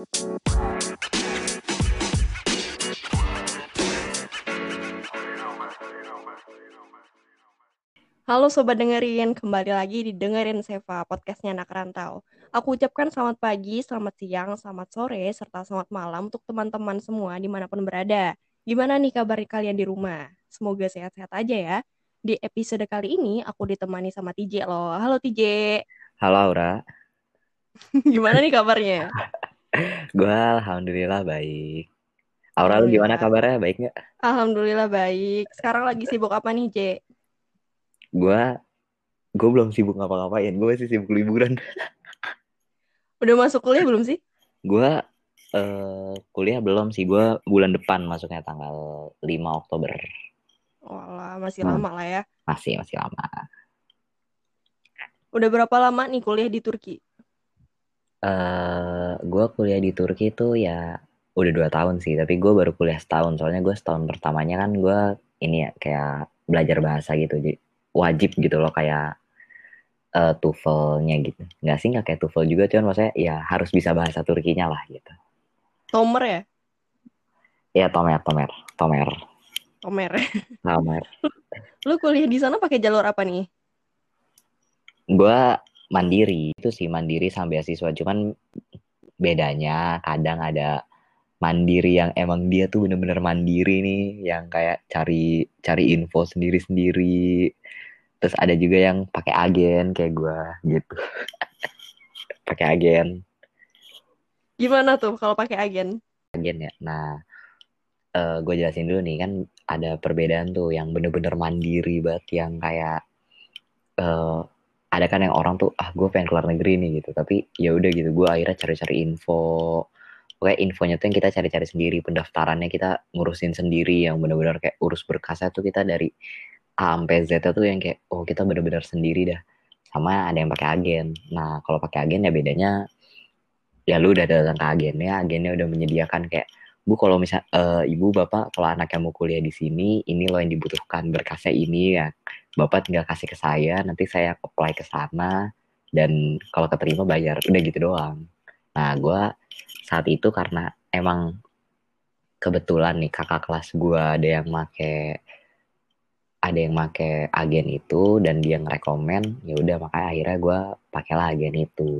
Halo Sobat Dengerin, kembali lagi di Dengerin Seva, podcastnya anak rantau. Aku ucapkan selamat pagi, selamat siang, selamat sore, serta selamat malam untuk teman-teman semua di mana pun berada. Gimana nih kabar kalian di rumah? Semoga sehat-sehat aja ya. Di episode kali ini aku ditemani sama TJ loh. Halo TJ. Halo Aura. gimana nih kabarnya? Gue alhamdulillah baik. Aura lu gimana kabarnya? Baik nggak? Alhamdulillah baik. Sekarang lagi sibuk apa nih, J? gue gue belum sibuk ngapa-ngapain gue masih sibuk liburan udah masuk kuliah belum sih gue uh, kuliah belum sih gue bulan depan masuknya tanggal 5 Oktober Walah, masih hmm. lama lah ya masih masih lama udah berapa lama nih kuliah di Turki uh, eh, gue kuliah di Turki itu ya udah dua tahun sih tapi gue baru kuliah setahun soalnya gue setahun pertamanya kan gue ini ya kayak belajar bahasa gitu jadi wajib gitu loh kayak uh, TOEFL-nya gitu. Nggak sih nggak kayak TOEFL juga, cuman maksudnya ya harus bisa bahasa Turkinya lah gitu. Tomer ya? Iya Tomer, Tomer, Tomer. Tomer. Tomer. Lu kuliah di sana pakai jalur apa nih? Gua mandiri itu sih mandiri sama beasiswa, cuman bedanya kadang ada mandiri yang emang dia tuh bener-bener mandiri nih yang kayak cari cari info sendiri-sendiri. Terus ada juga yang pakai agen kayak gue gitu. Pakai agen. Gimana tuh kalau pakai agen? Agen ya. Nah uh, eh, gue jelasin dulu nih kan ada perbedaan tuh yang bener-bener mandiri banget yang kayak uh, ada kan yang orang tuh ah gue pengen keluar negeri nih gitu tapi ya udah gitu gue akhirnya cari-cari info Pokoknya infonya tuh yang kita cari-cari sendiri, pendaftarannya kita ngurusin sendiri, yang benar-benar kayak urus berkasnya tuh kita dari A sampai Z tuh yang kayak oh kita benar-benar sendiri dah. Sama ada yang pakai agen. Nah kalau pakai agen ya bedanya ya lu udah datang ke agennya, agennya udah menyediakan kayak bu kalau misal uh, ibu bapak kalau anak yang mau kuliah di sini ini loh yang dibutuhkan berkasnya ini ya bapak tinggal kasih ke saya nanti saya apply ke sana dan kalau keterima bayar udah gitu doang. Nah gue saat itu karena emang kebetulan nih kakak kelas gue ada yang make ada yang make agen itu dan dia ngerekomen ya udah makanya akhirnya gue pakailah agen itu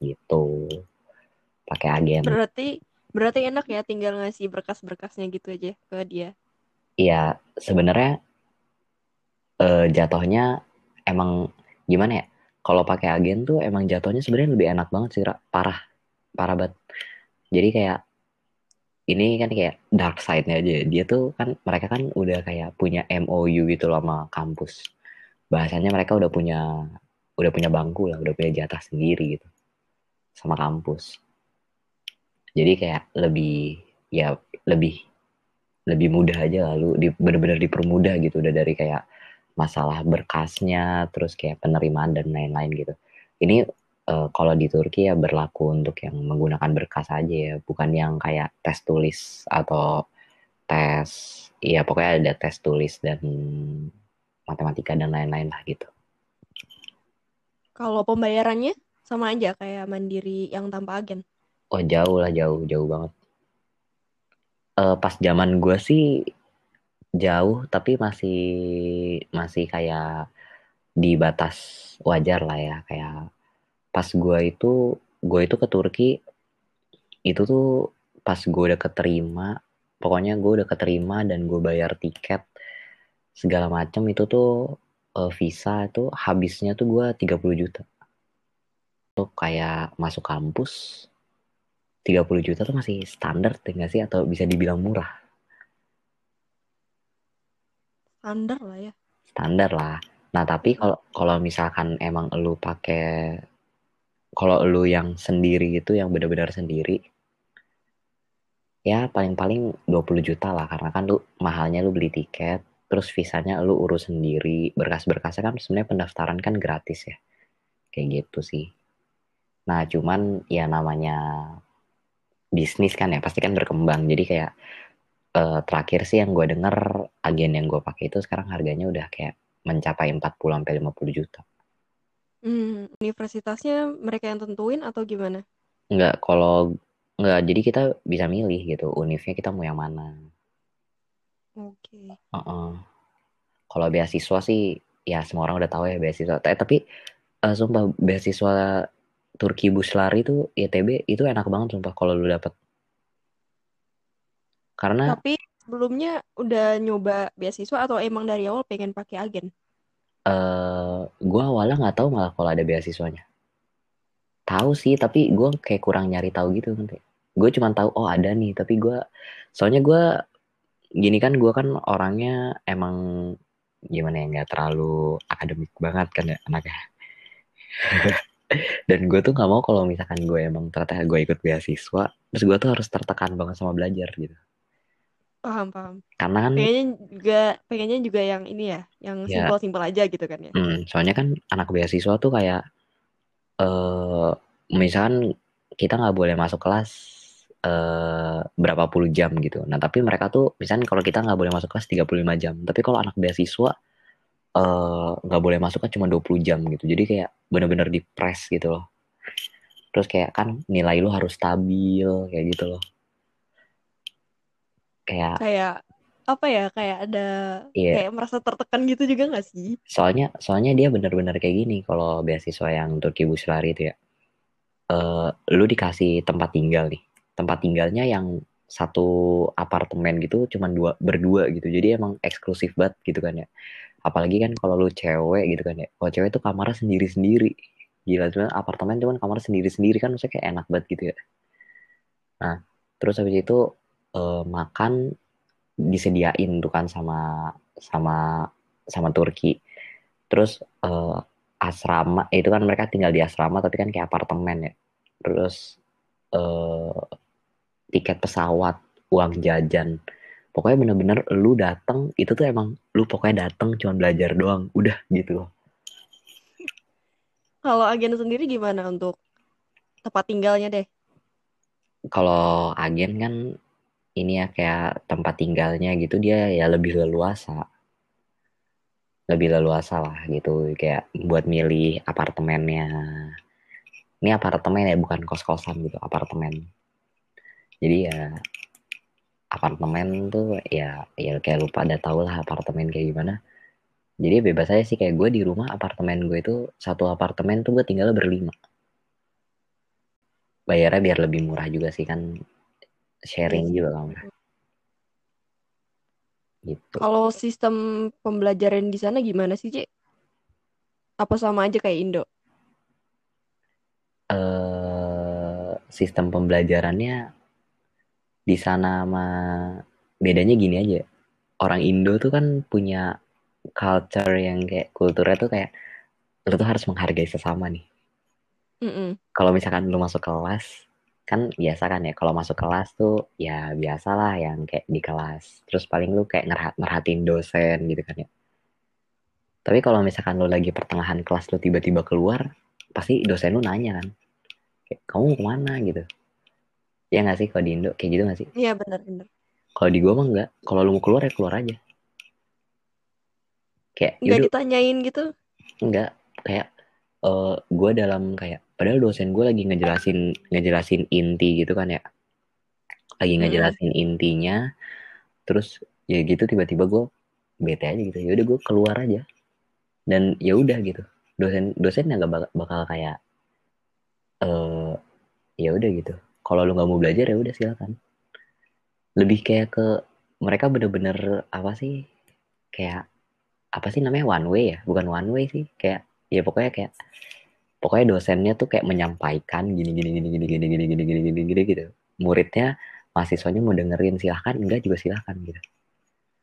gitu. Pakai agen. Berarti berarti enak ya tinggal ngasih berkas-berkasnya gitu aja ke dia? Iya sebenarnya eh, jatuhnya emang gimana ya kalau pakai agen tuh emang jatuhnya sebenarnya lebih enak banget sih parah parah banget jadi kayak ini kan kayak dark side-nya aja. Dia tuh kan mereka kan udah kayak punya MOU gitu loh sama kampus. Bahasanya mereka udah punya udah punya bangku lah, udah punya jatah sendiri gitu sama kampus. Jadi kayak lebih ya lebih lebih mudah aja lalu di, bener-bener dipermudah gitu udah dari kayak masalah berkasnya terus kayak penerimaan dan lain-lain gitu. Ini uh, kalau di Turki ya berlaku untuk yang menggunakan berkas aja ya, bukan yang kayak tes tulis atau tes, ya pokoknya ada tes tulis dan matematika dan lain-lain lah gitu. Kalau pembayarannya sama aja kayak mandiri yang tanpa agen? Oh jauh lah jauh jauh banget. Uh, pas zaman gue sih jauh tapi masih masih kayak di batas wajar lah ya. Kayak pas gue itu gue itu ke Turki itu tuh pas gue udah keterima pokoknya gue udah keterima dan gue bayar tiket segala macam itu tuh uh, visa itu habisnya tuh gue 30 juta. Tuh kayak masuk kampus 30 juta tuh masih standar tinggal sih? Atau bisa dibilang murah standar lah ya. Standar lah. Nah tapi kalau kalau misalkan emang lu pakai kalau lu yang sendiri itu yang benar-benar sendiri ya paling-paling 20 juta lah. Karena kan lu mahalnya lu beli tiket terus visanya lu urus sendiri. Berkas-berkasnya kan sebenarnya pendaftaran kan gratis ya. Kayak gitu sih. Nah cuman ya namanya bisnis kan ya pasti kan berkembang. Jadi kayak uh, terakhir sih yang gue denger agen yang gue pakai itu sekarang harganya udah kayak mencapai 40 sampai 50 juta Hmm, universitasnya mereka yang tentuin atau gimana? Enggak, kalau Enggak, jadi kita bisa milih gitu, univnya kita mau yang mana. Oke. Uh-uh. Kalau beasiswa sih, ya semua orang udah tahu ya beasiswa. Eh, tapi uh, sumpah beasiswa Turki Buslari itu ITB itu enak banget sumpah kalau lu dapet. Karena Tapi sebelumnya udah nyoba beasiswa atau emang dari awal pengen pakai agen? uh, gue awalnya nggak tahu malah kalau ada beasiswanya. Tahu sih, tapi gue kayak kurang nyari tahu gitu nanti. Gue cuma tahu oh ada nih, tapi gue soalnya gue gini kan gue kan orangnya emang gimana ya nggak terlalu akademik banget kan ya anaknya. Dan gue tuh nggak mau kalau misalkan gue emang ternyata gue ikut beasiswa, terus gue tuh harus tertekan banget sama belajar gitu. Paham, paham. Karena kan Pengennya juga pengennya juga yang ini ya, yang Ya. simpel-simpel aja gitu kan ya. Hmm, soalnya kan anak beasiswa tuh kayak eh misalkan kita nggak boleh masuk kelas eh berapa puluh jam gitu. Nah, tapi mereka tuh misalkan kalau kita nggak boleh masuk kelas 35 jam. Tapi kalau anak beasiswa eh nggak boleh masuknya cuma 20 jam gitu. Jadi kayak bener-bener di press gitu loh. Terus kayak kan nilai lu harus stabil kayak gitu loh. Kayak Kayak apa ya? Kayak ada iya. kayak merasa tertekan gitu juga nggak sih? soalnya soalnya dia bener-bener kayak gini kalau beasiswa yang Turki Buslari itu ya. Eh lu dikasih tempat tinggal nih. Tempat tinggalnya yang satu apartemen gitu cuman dua berdua gitu. Jadi emang eksklusif banget gitu kan ya. Apalagi kan kalau lu cewek gitu kan ya. Kalau cewek tuh kamarnya sendiri-sendiri. Gila cuman apartemen cuman kamar sendiri-sendiri kan maksudnya kayak enak banget gitu ya. Nah terus habis itu eh, makan disediain tuh kan sama sama sama Turki. Terus eh, asrama itu kan mereka tinggal di asrama tapi kan kayak apartemen ya. Terus eh, tiket pesawat uang jajan. Pokoknya bener-bener lu dateng itu tuh emang lu pokoknya dateng cuma belajar doang udah gitu. Loh Kalau agen sendiri gimana untuk tempat tinggalnya deh? kalau agen kan ini ya kayak tempat tinggalnya gitu dia ya lebih leluasa. Lebih leluasa lah gitu kayak buat milih apartemennya. Ini apartemen ya bukan kos-kosan gitu apartemen. Jadi ya apartemen tuh ya ya kayak lupa ada tau lah apartemen kayak gimana. Jadi bebas aja sih kayak gue di rumah apartemen gue itu satu apartemen tuh gue tinggalnya berlima. Bayarnya biar lebih murah juga sih kan sharing Iya sih. juga kan gitu Kalau sistem pembelajaran di sana gimana sih, Cek? Apa sama aja kayak Indo? eh sistem pembelajarannya di sana sama bedanya gini aja orang Indo tuh kan punya culture yang kayak kulturnya tuh kayak lu tuh harus menghargai sesama nih Mm-mm. kalau misalkan lu masuk kelas kan biasa kan ya kalau masuk kelas tuh ya biasalah yang kayak di kelas. Terus paling lu kayak ngerhat merhatiin dosen gitu kan ya. Tapi kalau misalkan lu lagi pertengahan kelas lu tiba-tiba keluar pasti dosen lu nanya kan kayak kamu ke mana? gitu. Ya nggak sih kalau di Indo? Kayak gitu nggak sih? Iya benar-benar. kalau di gua mah enggak kalau lu mau keluar ya keluar aja. Kayak Nggak ditanyain gitu? enggak kayak eh gue dalam kayak padahal dosen gue lagi ngejelasin ngejelasin inti gitu kan ya. Lagi Mm-mm. ngejelasin intinya terus ya gitu tiba-tiba gue bete aja gitu. Ya udah gue keluar aja. Dan ya udah gitu. Dosen dosen nggak bakal, bakal kayak eh ya udah gitu. Kalau lu nggak mau belajar ya udah silakan. Lebih kayak ke mereka bener-bener apa sih? Kayak apa sih namanya? One way ya? Bukan one way sih. Kayak ya pokoknya kayak pokoknya dosennya tuh kayak menyampaikan gini gini gini gini gini gini gini gini gini gini gitu muridnya mahasiswanya mau dengerin silahkan enggak juga silahkan gitu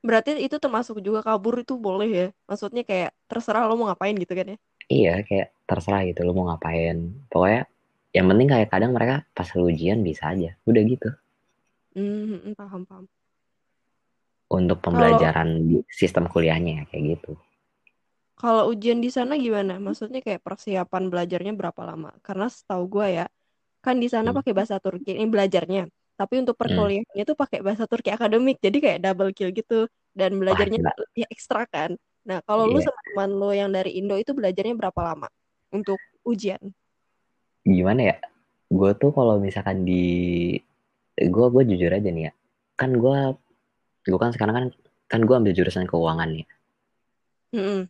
Berarti itu termasuk juga kabur itu boleh ya? Maksudnya kayak terserah lo mau ngapain gitu kan ya? iya kayak terserah gitu lu mau ngapain pokoknya yang penting kayak kadang mereka pas ujian bisa aja udah gitu Hmm, hmm, paham paham. untuk Kalau pembelajaran di sistem kuliahnya ya, kayak gitu kalau ujian di sana gimana? Maksudnya kayak persiapan belajarnya berapa lama? Karena setahu gue ya, kan di sana Hmm. pakai bahasa Turki ini belajarnya. Tapi untuk Hmm. perkuliahannya tuh pakai bahasa Turki akademik. Jadi kayak double kill gitu dan wah belajarnya gila lebih ekstra kan. Nah, kalau lu iya sama teman lu yang dari Indo itu belajarnya berapa lama untuk ujian? gimana ya gue tuh kalau misalkan di gue gue jujur aja nih ya kan gue gue kan sekarang kan kan gue ambil jurusan keuangan ya Mm-mm.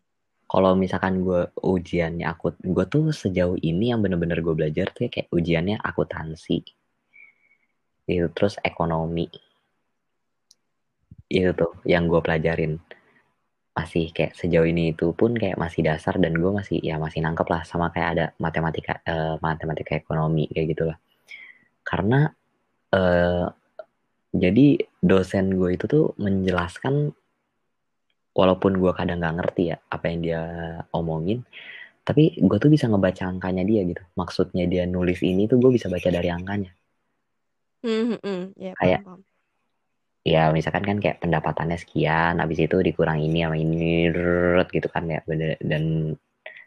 Kalau misalkan gue ujiannya aku gue tuh sejauh ini yang bener-bener gue belajar tuh ya kayak ujiannya akuntansi. Itu terus ekonomi. Itu tuh yang gue pelajarin. Masih kayak sejauh ini itu pun kayak masih dasar dan gue masih ya masih nangkep lah sama kayak ada matematika eh, matematika ekonomi kayak gitulah. Karena eh, jadi dosen gue itu tuh menjelaskan walaupun gue kadang nggak ngerti ya apa yang dia omongin tapi gue tuh bisa ngebaca angkanya dia gitu maksudnya dia nulis ini tuh gue bisa baca dari angkanya Mm-mm. Ya, Kayak- paham, ya misalkan kan kayak pendapatannya sekian habis itu dikurang ini sama ini gitu kan ya dan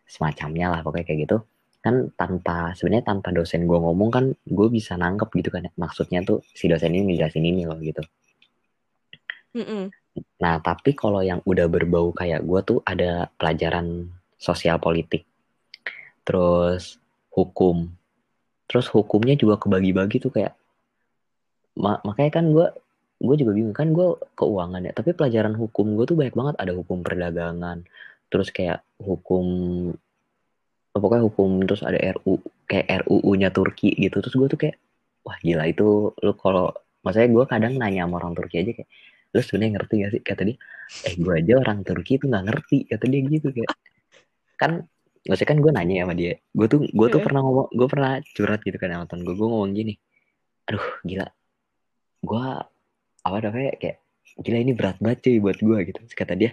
semacamnya lah pokoknya kayak gitu kan tanpa sebenarnya tanpa dosen gue ngomong kan gue bisa nangkep gitu kan ya. maksudnya tuh si dosen ini ngejelasin ini loh gitu Mm-mm. Nah, tapi kalau yang udah berbau kayak gue tuh ada pelajaran sosial politik, terus hukum, terus hukumnya juga kebagi-bagi tuh kayak, ma- makanya kan gue gue juga bingung. Kan gue keuangan ya, tapi pelajaran hukum gue tuh banyak banget. Ada hukum perdagangan, terus kayak hukum pokoknya hukum terus ada RU kayak RUU-nya Turki gitu, terus gue tuh kayak wah gila itu lu kalau maksudnya gue kadang nanya sama orang Turki aja kayak lu sebenarnya ngerti gak sih? Kata dia eh gue aja orang Turki tuh nggak ngerti. Kata dia gitu kayak. Kan maksudnya kan gue nanya sama dia. Gue tuh gue tuh Iya. pernah ngomong gue pernah curhat gitu kan sama temen gue gue ngomong gini aduh gila. Gue apa namanya kayak gila ini berat banget cuy buat gue gitu. Terus kata dia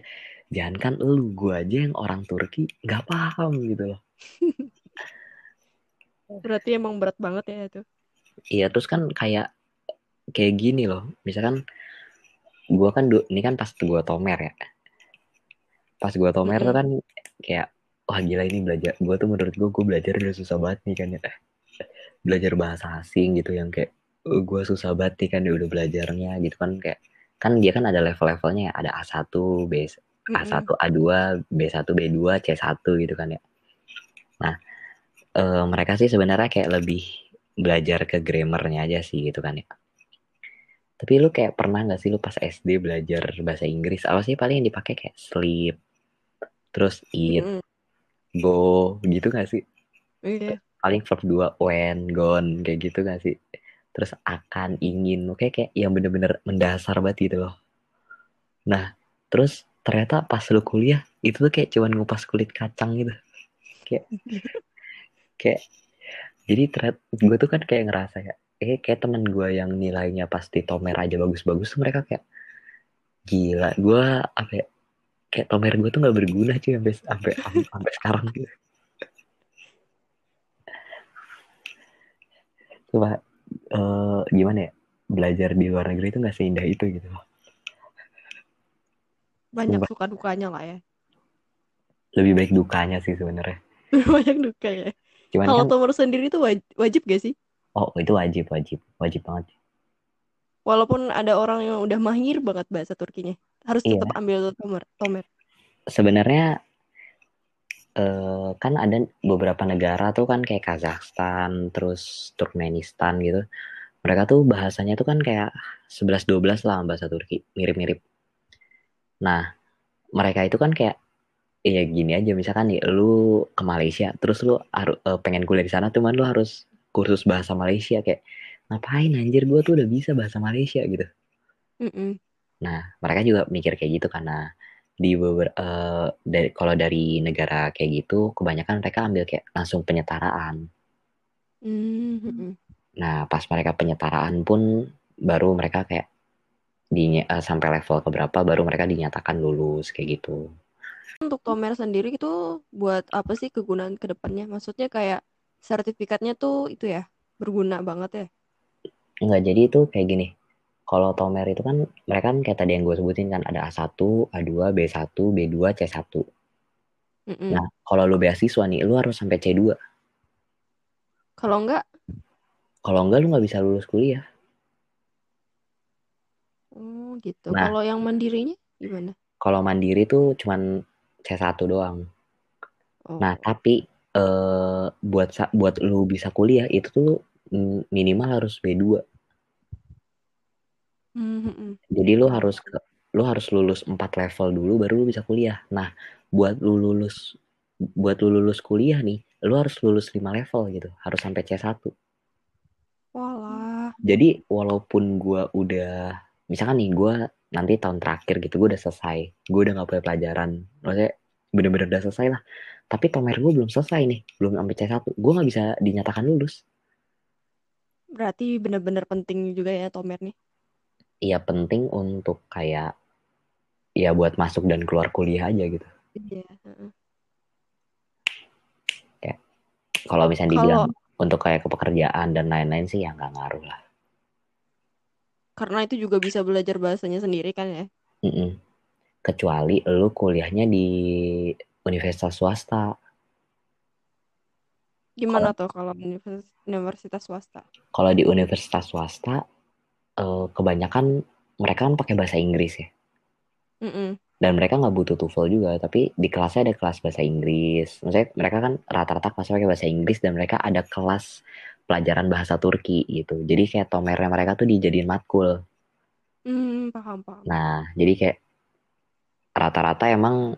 jangan kan lu gue aja yang orang Turki nggak paham gitu loh. Berarti emang berat banget ya itu. Iya terus kan kayak kayak gini loh. Misalkan gua kan ini kan pas gua tomer ya. Pas gua tomer tuh kan kayak wah gila ini belajar. Gua tuh menurut gua gua belajar udah susah banget nih kan ya. Belajar bahasa asing gitu yang kayak eh, gua susah banget nih kan ya udah belajarnya gitu kan kayak kan dia kan ada level-levelnya ya. Ada A1, B Mm-mm. A1, A2, B1, B2, C1 gitu kan ya. Nah, eh, mereka sih sebenarnya kayak lebih belajar ke grammarnya aja sih gitu kan ya. Tapi lu kayak pernah gak sih lu pas SD belajar bahasa Inggris? Apa sih paling yang dipakai kayak sleep, terus eat, Mm-mm. go, gitu gak sih? Iya. Paling verb 2, when, gone, kayak gitu gak sih? Terus akan, ingin, kayak kayak yang bener-bener mendasar banget gitu loh. Nah, terus ternyata pas lu kuliah, itu tuh kayak cuman ngupas kulit kacang gitu. Kayak, kayak, jadi ternyata gue tuh kan kayak ngerasa ya, eh kayak temen gue yang nilainya pasti tomer aja bagus-bagus tuh mereka kayak gila gue apa ya kayak tomer gue tuh nggak berguna cuy sampai sampai sampai sekarang gitu coba eh, gimana ya belajar di luar negeri itu nggak seindah itu gitu Banyak suka dukanya lah ya. lebih baik dukanya sih sebenarnya Banyak duka ya. cuman Kalau kan Tomer sendiri tuh waj- wajib gak sih? Oh itu wajib wajib wajib banget Walaupun ada orang yang udah mahir banget bahasa Turkinya. Harus Iya. tetap ambil Tomer. Tomer. sebenarnya eh, kan ada beberapa negara tuh kan kayak Kazakhstan, terus Turkmenistan gitu. Mereka tuh bahasanya tuh kan kayak 11-12 lah bahasa Turki, mirip-mirip. Nah, mereka itu kan kayak ya gini aja misalkan nih lu ke Malaysia, terus lu harus pengen kuliah di sana cuman lu harus kursus bahasa Malaysia kayak ngapain anjir gua tuh udah bisa bahasa Malaysia gitu. Mm-mm. Nah, mereka juga mikir kayak gitu karena di beber, eh, dari kalau dari negara kayak gitu, kebanyakan mereka ambil kayak langsung penyetaraan. Mm-mm. Nah, pas mereka penyetaraan pun baru mereka kayak di sampai level keberapa baru mereka dinyatakan lulus kayak gitu. Untuk Tomer sendiri itu buat apa sih kegunaan ke depannya? Maksudnya kayak sertifikatnya tuh itu ya berguna banget ya. Enggak, jadi itu kayak gini. Kalau Tomer itu kan mereka kan kayak tadi yang gue sebutin kan ada A1, A2, B1, B2, C1. Mm-mm. Nah, kalau lu beasiswa nih, lu harus sampai C2. Kalau enggak, Kalau enggak lu nggak bisa lulus kuliah. oh gitu. Nah. Kalau yang mandirinya gimana? Kalau mandiri tuh cuman C1 doang. Oh. Nah, tapi eh buat buat lu bisa kuliah itu tuh mm, minimal harus B2. Hmm, Jadi lu harus lu harus lulus 4 level dulu baru lu bisa kuliah. Nah, buat lu lulus buat lu lulus kuliah nih, lu harus lulus 5 level gitu, harus sampai C1. Walah. Jadi walaupun gua udah misalkan nih gua nanti tahun terakhir gitu gue udah selesai, gue udah gak punya pelajaran, maksudnya bener-bener udah selesai lah. Tapi tomer gue belum selesai nih, belum sampai C1, gue gak bisa dinyatakan lulus. Berarti bener-bener penting juga ya tomer nih. Iya penting untuk kayak ya buat masuk dan keluar kuliah aja gitu. Iya. heeh. Kalau misalnya dibilang Kalau untuk kayak kepekerjaan dan lain-lain sih ya nggak ngaruh lah. karena itu juga bisa belajar bahasanya sendiri kan ya. Mm-mm. Kecuali lu kuliahnya di universitas swasta. Gimana Kalau tuh kalau univers- universitas swasta? kalau di universitas swasta eh, kebanyakan mereka kan pakai bahasa Inggris ya. Mm-mm. Dan mereka nggak butuh TOEFL juga, tapi di kelasnya ada kelas bahasa Inggris. Maksudnya mereka kan rata-rata kelasnya pakai bahasa Inggris dan mereka ada kelas pelajaran bahasa Turki gitu. Jadi kayak tomernya mereka tuh dijadiin matkul. Hmm, paham paham. Nah, jadi kayak rata-rata emang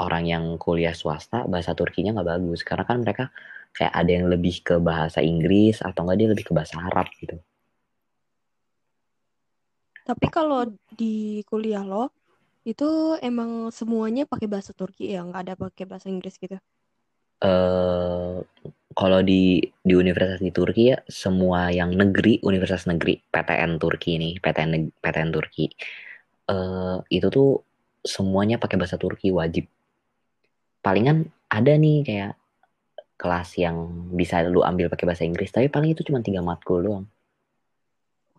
orang yang kuliah swasta bahasa Turkinya nggak bagus karena kan mereka kayak ada yang lebih ke bahasa Inggris atau enggak dia lebih ke bahasa Arab gitu. Tapi kalau di kuliah lo itu emang semuanya pakai bahasa Turki ya, nggak ada pakai bahasa Inggris gitu. Eh kalau di di universitas di Turki ya semua yang negeri universitas negeri PTN Turki nih PTN PTN Turki eh itu tuh semuanya pakai bahasa Turki wajib. Palingan ada nih kayak kelas yang bisa lu ambil pakai bahasa Inggris tapi paling itu cuma tiga matkul doang.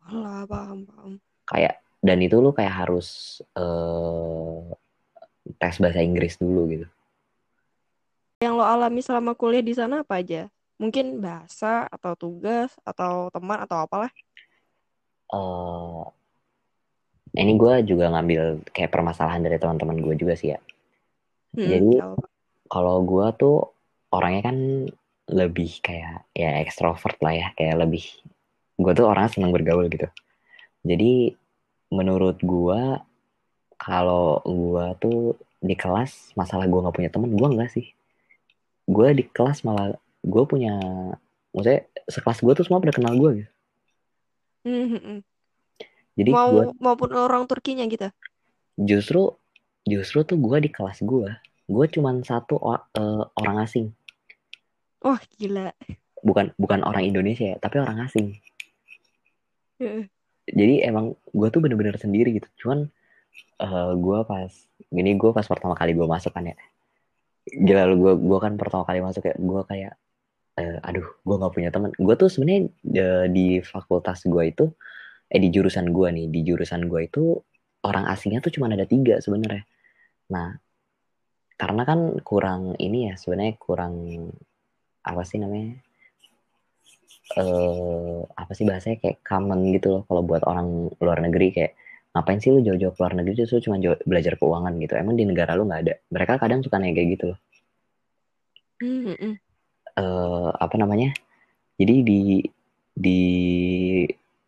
Alah, paham paham. kayak dan itu lu kayak harus eh, tes bahasa Inggris dulu gitu. Yang lo alami selama kuliah di sana apa aja? Mungkin bahasa atau tugas atau teman atau apalah. eh ini gue juga ngambil kayak permasalahan dari teman-teman gue juga sih ya. Hmm, Jadi apa-apa. Kalau gue tuh orangnya kan lebih kayak ya ekstrovert lah ya, kayak lebih gue tuh orangnya senang bergaul gitu. Jadi menurut gue kalau gue tuh di kelas masalah gue nggak punya teman, gue enggak sih. Gue di kelas malah gue punya, maksudnya sekelas gue tuh semua pada kenal gue gitu. Hmm, hmm, hmm. Jadi Mau gue maupun orang Turkinya gitu. justru justru tuh gue di kelas gue, gue cuman satu o- eh, orang asing, Wah, gila. bukan bukan orang Indonesia ya, tapi orang asing. Jadi emang gue tuh bener-bener sendiri gitu. Cuman eh, gue pas gini gue pas pertama kali gue masuk kan ya, gila lu gue gue kan pertama kali masuk ya, gue kayak eh, aduh gue nggak punya teman. Gue tuh sebenarnya eh, di fakultas gue itu eh di jurusan gue nih, di jurusan gue itu orang asingnya tuh cuma ada tiga sebenarnya. Nah karena kan kurang ini ya sebenarnya kurang apa sih namanya? Eh apa sih bahasanya? Kayak common gitu loh kalau buat orang luar negeri. Kayak ngapain sih lu jauh-jauh ke luar negeri? Justru cuma jauh- belajar keuangan gitu. Emang di negara lu nggak ada? Mereka kadang suka nanya kayak gitu loh. Hmm, eh apa namanya? Jadi di di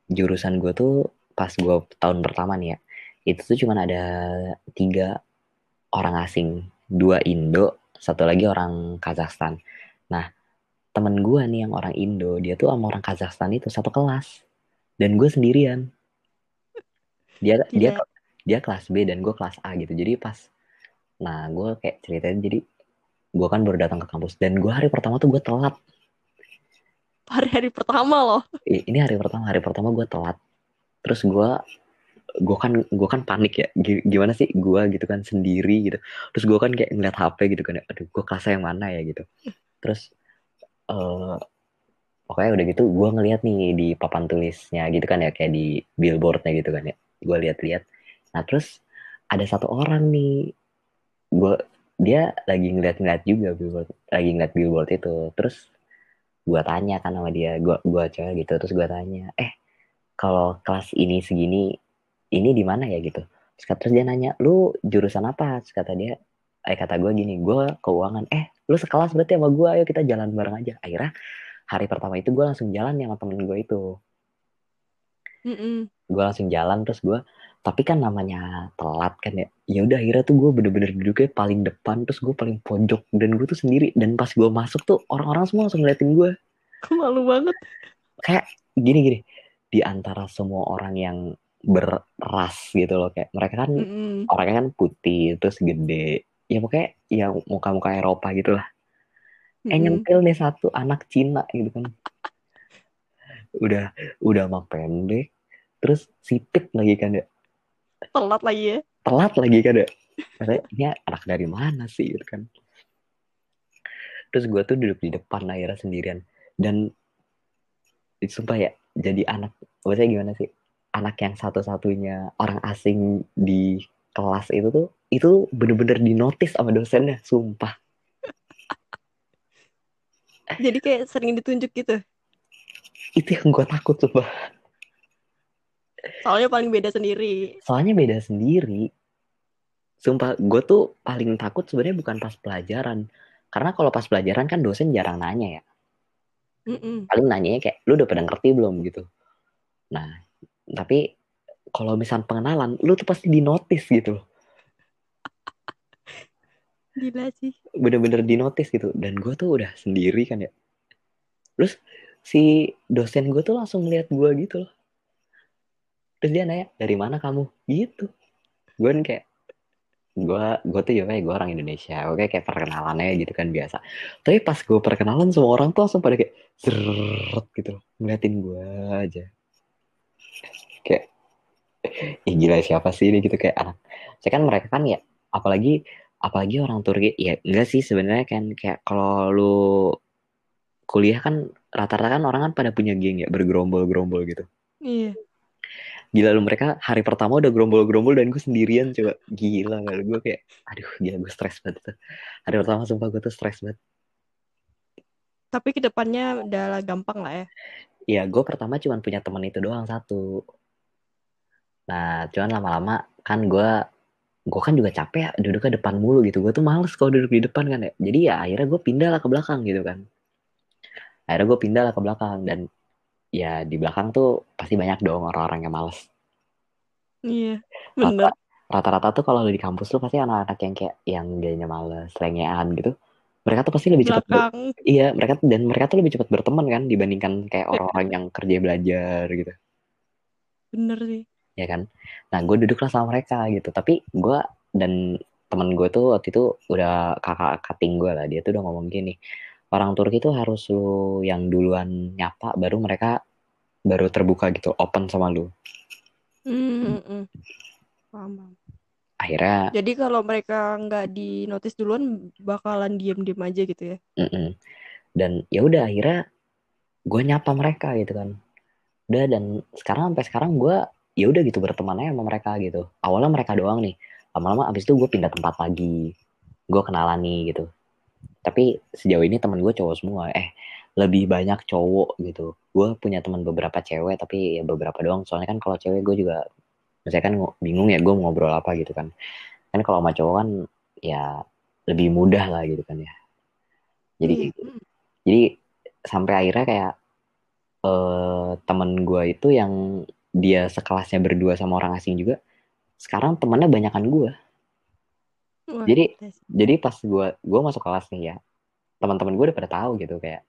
jurusan gue tuh pas gue tahun pertama nih ya itu tuh cuma ada tiga orang asing dua Indo satu lagi orang Kazakhstan. Nah temen gue nih yang orang Indo dia tuh sama orang Kazakhstan itu satu kelas. Dan gue sendirian. Dia dia Gila. dia kelas B dan gue kelas A gitu. Jadi pas nah gue kayak ceritain jadi gue kan baru datang ke kampus. Dan gue hari pertama tuh gue telat. Hari-hari pertama loh. Ini hari pertama. Hari pertama gue telat. Terus gue gue kan gue kan panik ya. Gi- gimana sih gue gitu kan sendiri gitu. Terus gue kan kayak ngeliat HP gitu kan ya, aduh gue kelasnya yang mana ya gitu. Terus eh pokoknya udah gitu gue ngeliat nih di papan tulisnya gitu kan ya. Kayak di billboardnya gitu kan ya. Gue lihat-lihat nah terus ada satu orang nih. Gue dia lagi ngeliat-ngeliat juga billboard lagi ngeliat billboard itu. Terus gue tanya kan sama dia. Gue gua cewek gitu. Terus gue tanya eh kalau kelas ini segini ini di mana ya? gitu. Terus, terus dia nanya lu jurusan apa? Terus kata dia eh kata gue gini gue keuangan. Eh lu sekelas berarti sama gue ayo kita jalan bareng aja. Akhirnya hari pertama itu gue langsung jalan sama temen gue itu. Gue langsung jalan terus gue tapi kan namanya telat kan ya. Ya udah akhirnya tuh gue bener-bener duduknya paling depan terus gue paling pojok dan gue tuh sendiri. Dan pas gue masuk tuh orang-orang semua langsung ngeliatin gue Malu banget. kayak gini gini. Di antara semua orang yang beras gitu loh. Kayak mereka kan Mm-mm. orangnya kan putih terus gede. Ya pokoknya ya muka-muka Eropa gitu lah eh Mm-mm. nyempil nih satu anak Cina gitu kan. Udah udah mak pendek. Terus sipit lagi kan ya Telat lagi ya. telat lagi kan ya katanya ini anak dari mana sih? gitu kan. Terus gue tuh duduk di depan akhirnya sendirian. Dan sumpah ya jadi anak. Maksudnya gimana sih anak yang satu-satunya orang asing di kelas itu tuh itu bener-bener dinotis sama dosennya sumpah. Jadi kayak sering ditunjuk gitu. itu yang gue takut sumpah. Soalnya paling beda sendiri. soalnya beda sendiri. Sumpah gue tuh paling takut sebenarnya bukan pas pelajaran. Karena kalau pas pelajaran kan dosen jarang nanya ya. Mm-mm. paling nanyanya kayak lu udah pada ngerti belum? gitu. Nah tapi kalau misal pengenalan lu tuh pasti dinotis gitu loh. Gila sih. bener-bener dinotis gitu. Dan gue tuh udah sendiri kan ya. Terus si dosen gue tuh langsung ngeliat gue gitu loh. Terus dia nanya dari mana kamu? Gitu. Gue kan kayak gue gue tuh ya gue orang Indonesia. Oke kayak perkenalannya gitu kan biasa. Tapi pas gue perkenalan semua orang tuh langsung pada kayak seret gitu loh. Ngeliatin gue aja kayak Ih, gila siapa sih ini? Gitu kayak anak saya kan mereka kan ya apalagi apalagi orang Turki ya enggak sih sebenarnya kan kayak kalau lu kuliah kan rata-rata kan orang kan pada punya geng ya bergerombol-gerombol gitu. Iya. gila lu mereka hari pertama udah gerombol-gerombol dan gue sendirian coba. Gila gak lu gue kayak aduh gila gue stres banget tuh. Hari pertama sumpah gue tuh stres banget. Tapi ke depannya udah gampang lah ya. ya gue pertama cuman punya teman itu doang satu nah cuman lama-lama kan gue gue kan juga capek ya duduknya depan mulu gitu gue tuh males kalau duduk di depan kan ya jadi ya akhirnya gue pindah lah ke belakang gitu kan akhirnya gue pindah lah ke belakang dan ya di belakang tuh pasti banyak dong orang-orang yang males Iya. Bener. rata-rata tuh kalau di kampus lu pasti anak-anak yang kayak yang gayanya males selengean gitu mereka tuh pasti lebih cepat ber- iya mereka tuh- dan mereka tuh lebih cepat berteman kan dibandingkan kayak orang-orang yang kerja belajar gitu Bener sih. Ya kan nah gue duduklah sama mereka gitu tapi gue dan teman gue tuh waktu itu udah kakak kating gue lah dia tuh udah ngomong gini orang Turki tuh harus lu yang duluan nyapa baru mereka baru terbuka gitu open sama lu Hmm, mm, mm. Paham, akhirnya Jadi kalau mereka nggak di notice duluan bakalan diem-diem aja gitu ya. mm-mm. dan ya udah akhirnya gue nyapa mereka gitu kan udah dan sekarang sampai sekarang gue ya udah gitu berteman aja sama mereka gitu. Awalnya mereka doang nih. Lama-lama abis itu gue pindah tempat lagi. Gue kenalan nih gitu. Tapi sejauh ini teman gue cowok semua. Eh lebih banyak cowok gitu. Gue punya teman beberapa cewek tapi ya beberapa doang. Soalnya kan kalau cewek gue juga misalnya kan bingung ya gue mau ngobrol apa gitu kan. Kan kalau sama cowok kan ya lebih mudah lah gitu kan ya. Jadi Iya. Mm. jadi sampai akhirnya kayak eh temen gue itu yang dia sekelasnya berdua sama orang asing juga sekarang temennya banyakan gue Wah, Jadi- tes. jadi pas gue gue masuk kelas nih ya teman-teman gue udah pada tahu gitu kayak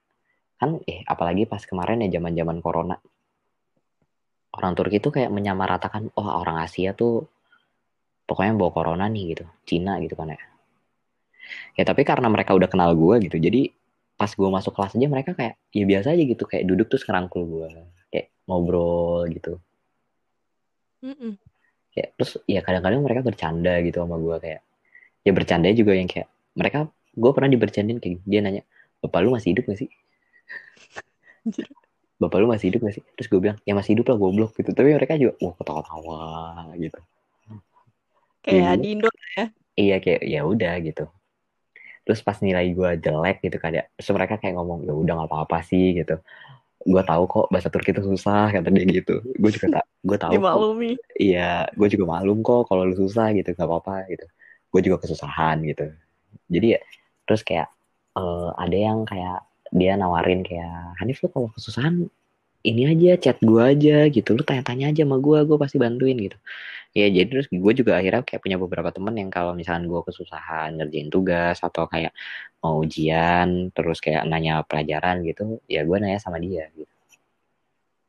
kan eh apalagi pas kemarin ya zaman zaman corona. Orang Turki tuh kayak menyamaratakan oh orang Asia tuh pokoknya bawa corona nih gitu. Cina gitu kan ya. Ya tapi karena mereka udah kenal gue gitu jadi pas gue masuk kelas aja mereka kayak ya biasa aja gitu kayak duduk terus ngerangkul gue kayak ngobrol gitu Mm-mm. kayak terus ya kadang-kadang mereka bercanda gitu sama gue kayak ya bercanda juga yang kayak mereka gue pernah dibercandain kayak dia nanya bapak lu masih hidup gak sih? Bapak lu masih hidup gak sih? Terus gue bilang ya masih hidup lah goblok gitu. Tapi mereka juga wah ketawa-tawa gitu. Kayak di Indo iya kayak ya udah gitu. Terus pas nilai gue jelek gitu kan ya terus mereka kayak ngomong ya udah nggak apa-apa sih gitu gue tahu kok bahasa Turki itu susah kata dia gitu. Gue juga tak gue tahu kok. Dimaklumi. iya gue juga maklum kok kalau lu susah gitu nggak apa-apa gitu. Gue juga kesusahan gitu. Jadi ya terus kayak eh, ada yang kayak dia nawarin kayak Hanif lu kalau kesusahan ini aja chat gue aja gitu. Lu tanya-tanya aja sama gue gue pasti bantuin gitu. Ya jadi terus gue juga akhirnya kayak punya beberapa temen yang kalau misalnya gue kesusahan ngerjain tugas atau kayak mau ujian terus kayak nanya pelajaran gitu ya gue nanya sama dia gitu.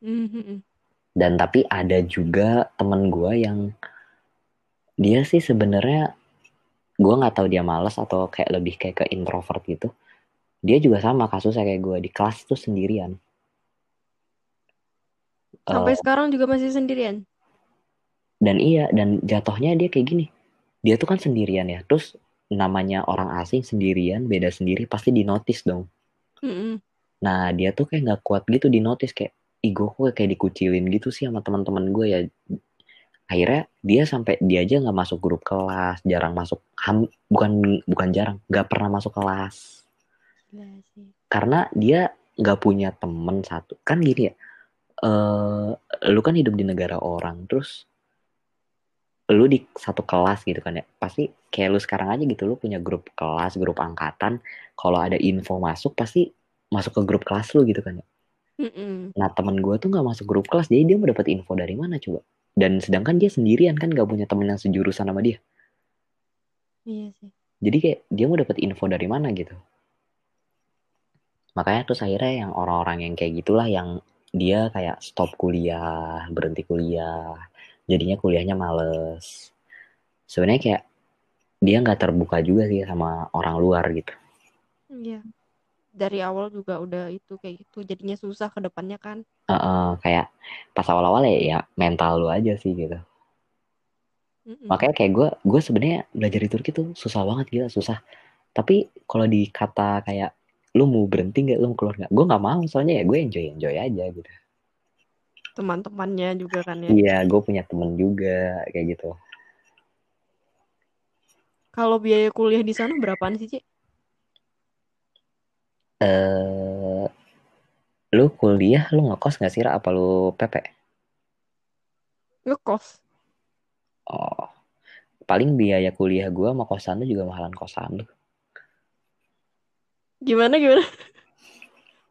Mhm. dan tapi ada juga temen gue yang dia sih sebenarnya gue nggak tahu dia malas atau kayak lebih kayak ke introvert gitu. Dia juga sama kasusnya kayak gue di kelas tuh sendirian Sampai Eh, sekarang juga masih sendirian. dan iya dan jatuhnya dia kayak gini. Dia tuh kan sendirian ya. Terus namanya orang asing sendirian beda sendiri pasti di notice dong. Mhm. nah dia tuh kayak nggak kuat gitu di notice kayak ih gue kok kayak dikucilin gitu sih sama teman-teman gue ya. Akhirnya dia sampai dia aja nggak masuk grup kelas jarang masuk ham, bukan bukan jarang nggak pernah masuk kelas. Gila sih. karena dia nggak punya temen satu kan gini ya eh lu kan hidup di negara orang terus lu di satu kelas gitu kan ya. Pasti kayak lu sekarang aja gitu lu punya grup kelas grup angkatan. Kalau ada info masuk pasti masuk ke grup kelas lu gitu kan ya. Mhm. nah temen gue tuh nggak masuk grup kelas jadi dia mau dapat info dari mana coba? Dan sedangkan dia sendirian kan nggak punya temen yang sejurusan sama dia. Iya sih. jadi kayak dia mau dapat info dari mana gitu. Makanya terus akhirnya yang orang-orang yang kayak gitulah yang dia kayak stop kuliah berhenti kuliah jadinya kuliahnya males sebenarnya kayak dia nggak terbuka juga sih sama orang luar gitu Iya. Dari awal juga udah itu kayak gitu. Jadinya susah ke depannya kan. Heeh, kayak pas awal-awal ya, ya mental lu aja sih gitu Mhm. makanya kayak gue gue sebenarnya belajar di Turki tuh susah banget gila susah tapi kalau dikata kayak lu mau berhenti nggak lu mau keluar nggak gue nggak mau soalnya ya gue enjoy enjoy aja gitu Teman-temannya juga kan ya. iya gue punya temen juga kayak gitu Kalau biaya kuliah di sana berapaan sih, Ci? eh lu kuliah lu ngekos nggak sih Ra? apa lu PP Ngekos. oh paling biaya kuliah gue sama kosan lu juga mahalan kosan lu Gimana gimana?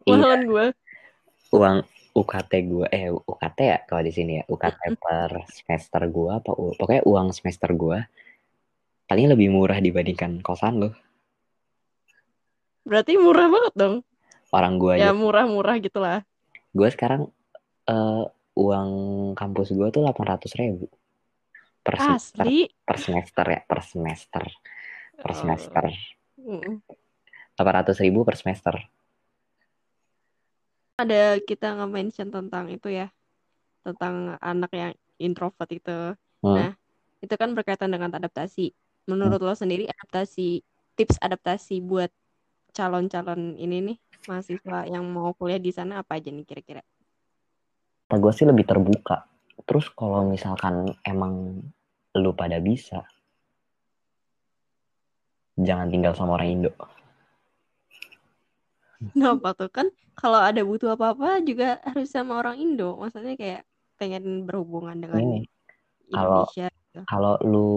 iya Mahalan gua. uang UKT gue eh UKT ya kalau di sini ya UKT per semester gue apa pokoknya uang semester gue paling lebih murah dibandingkan kosan lu Berarti murah banget dong. orang gue Ya murah-murah gitulah. gue sekarang eh, uang kampus gue tuh 800 ribu per semester per semester ya per semester per Oh. semester Mm. 800 ribu per semester Ada kita nge-mention tentang itu ya. Tentang anak yang introvert itu. Hmm. Nah, itu kan berkaitan dengan adaptasi. Menurut lo sendiri adaptasi, tips adaptasi buat calon-calon ini nih, mahasiswa yang mau kuliah di sana apa aja nih kira-kira? kata gue sih lebih terbuka terus kalau misalkan emang lu pada bisa jangan tinggal sama orang Indo Kenapa tuh kan kalau ada butuh apa-apa juga harus sama orang Indo. Maksudnya kayak pengen berhubungan dengan Ini, kalau- Indonesia. gitu. kalau lu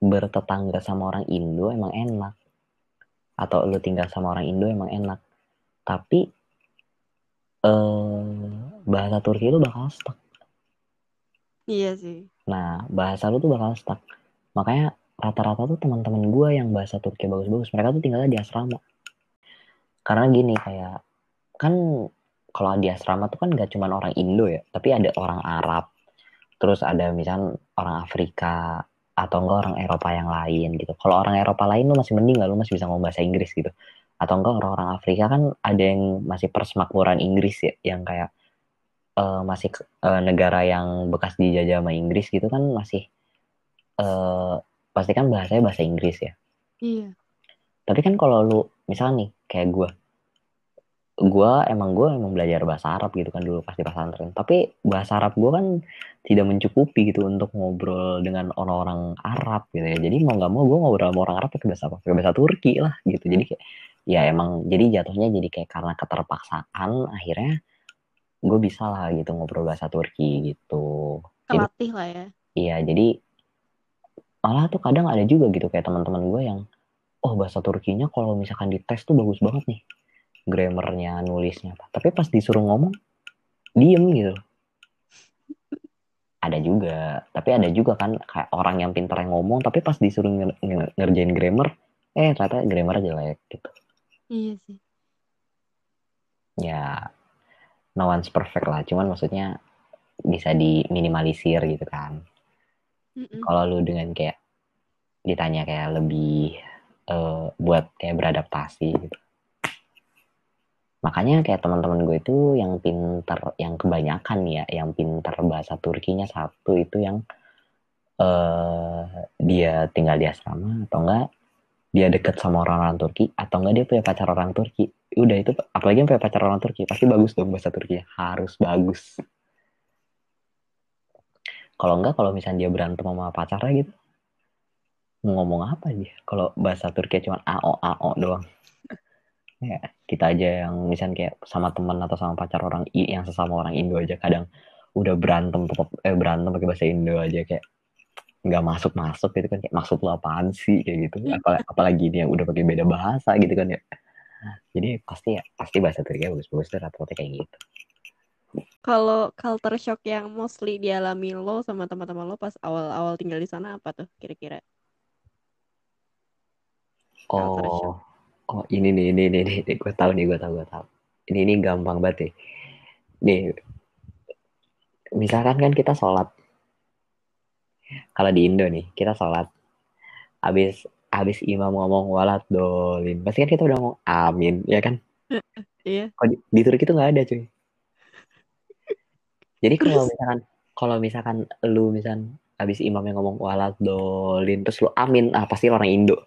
bertetangga sama orang Indo emang enak atau lu tinggal sama orang Indo emang enak tapi eh bahasa Turki lu bakal stuck Iya sih. nah bahasa lu tuh bakal stuck makanya rata-rata tuh teman-teman gue yang bahasa Turki bagus-bagus mereka tuh tinggalnya di asrama karena gini kayak kan kalau di asrama tuh kan gak cuman orang Indo ya tapi ada orang Arab terus ada misal orang Afrika atau enggak orang Eropa yang lain gitu. Kalau orang Eropa lain lu masih mending lah lu masih bisa ngomong bahasa Inggris gitu. Atau enggak orang-orang Afrika kan ada yang masih persemakmuran Inggris ya yang kayak eh, masih eh, negara yang bekas dijajah sama Inggris gitu kan masih eh pasti kan bahasanya bahasa Inggris ya. Iya. tapi kan kalau lu misal nih kayak gue gue emang gue emang belajar bahasa Arab gitu kan dulu pas di pesantren. Tapi bahasa Arab gue kan tidak mencukupi gitu untuk ngobrol dengan orang-orang Arab gitu ya. Jadi mau nggak mau gue ngobrol sama orang Arab pakai bahasa apa pakai bahasa Turki lah gitu. Jadi kayak ya emang jadi jatuhnya jadi kayak karena keterpaksaan akhirnya gue bisa lah gitu ngobrol bahasa Turki gitu. Kelatih lah ya. Iya, jadi malah tuh kadang ada juga gitu kayak teman-teman gue yang oh bahasa Turkinya kalau misalkan di tes tuh bagus banget nih. Grammarnya, nulisnya. Tapi pas disuruh ngomong diem gitu ada juga tapi ada juga kan kayak orang yang pintar yang ngomong tapi pas disuruh nger- nger- ngerjain grammar eh ternyata grammar jelek gitu Iya sih. ya no one's perfect lah cuman maksudnya bisa diminimalisir gitu kan Mm-mm. kalau lu dengan kayak ditanya kayak lebih eh, buat kayak beradaptasi gitu. Makanya kayak teman-teman gue itu yang pinter yang kebanyakan ya yang pinter bahasa Turkinya satu itu yang eh dia tinggal di asrama atau enggak dia deket sama orang-orang Turki atau enggak dia punya pacar orang Turki. Udah itu apalagi yang punya pacar orang Turki pasti bagus dong bahasa Turki harus bagus. Kalau enggak kalau misalnya dia berantem sama pacarnya gitu mau ngomong apa dia? Kalau bahasa Turki cuma ao ao doang. Ya kita aja yang misalnya kayak sama teman atau sama pacar orang I- yang sesama orang Indo aja. Kadang udah berantem tetap eh berantem pakai bahasa Indo aja kayak nggak masuk masuk gitu kan. Kayak maksud lo apaan sih? kayak gitu. Apal- apalagi ini yang udah pakai beda bahasa gitu kan ya. Jadi pasti ya pasti bahasa Turki bagus-bagus tuh rata-rata kayak gitu. Kalau culture shock yang mostly dialami lo sama teman-teman lo pas awal-awal tinggal di sana apa tuh kira-kira? Oh. oh ini nih ini nih, nih, gue tahu nih gue tahu gue tahu. Ini ini gampang banget nih. Nih. Misalkan kan kita sholat. Kalau di Indo nih kita sholat. Habis habis imam ngomong walat dolin pasti kan kita udah ngomong amin. Ya kan? Iya. Kalau di, di Turki itu nggak ada cuy. Jadi kalau misalkan kalau misalkan lu misalkan habis imamnya ngomong walat dolin terus lu amin ah pasti orang Indo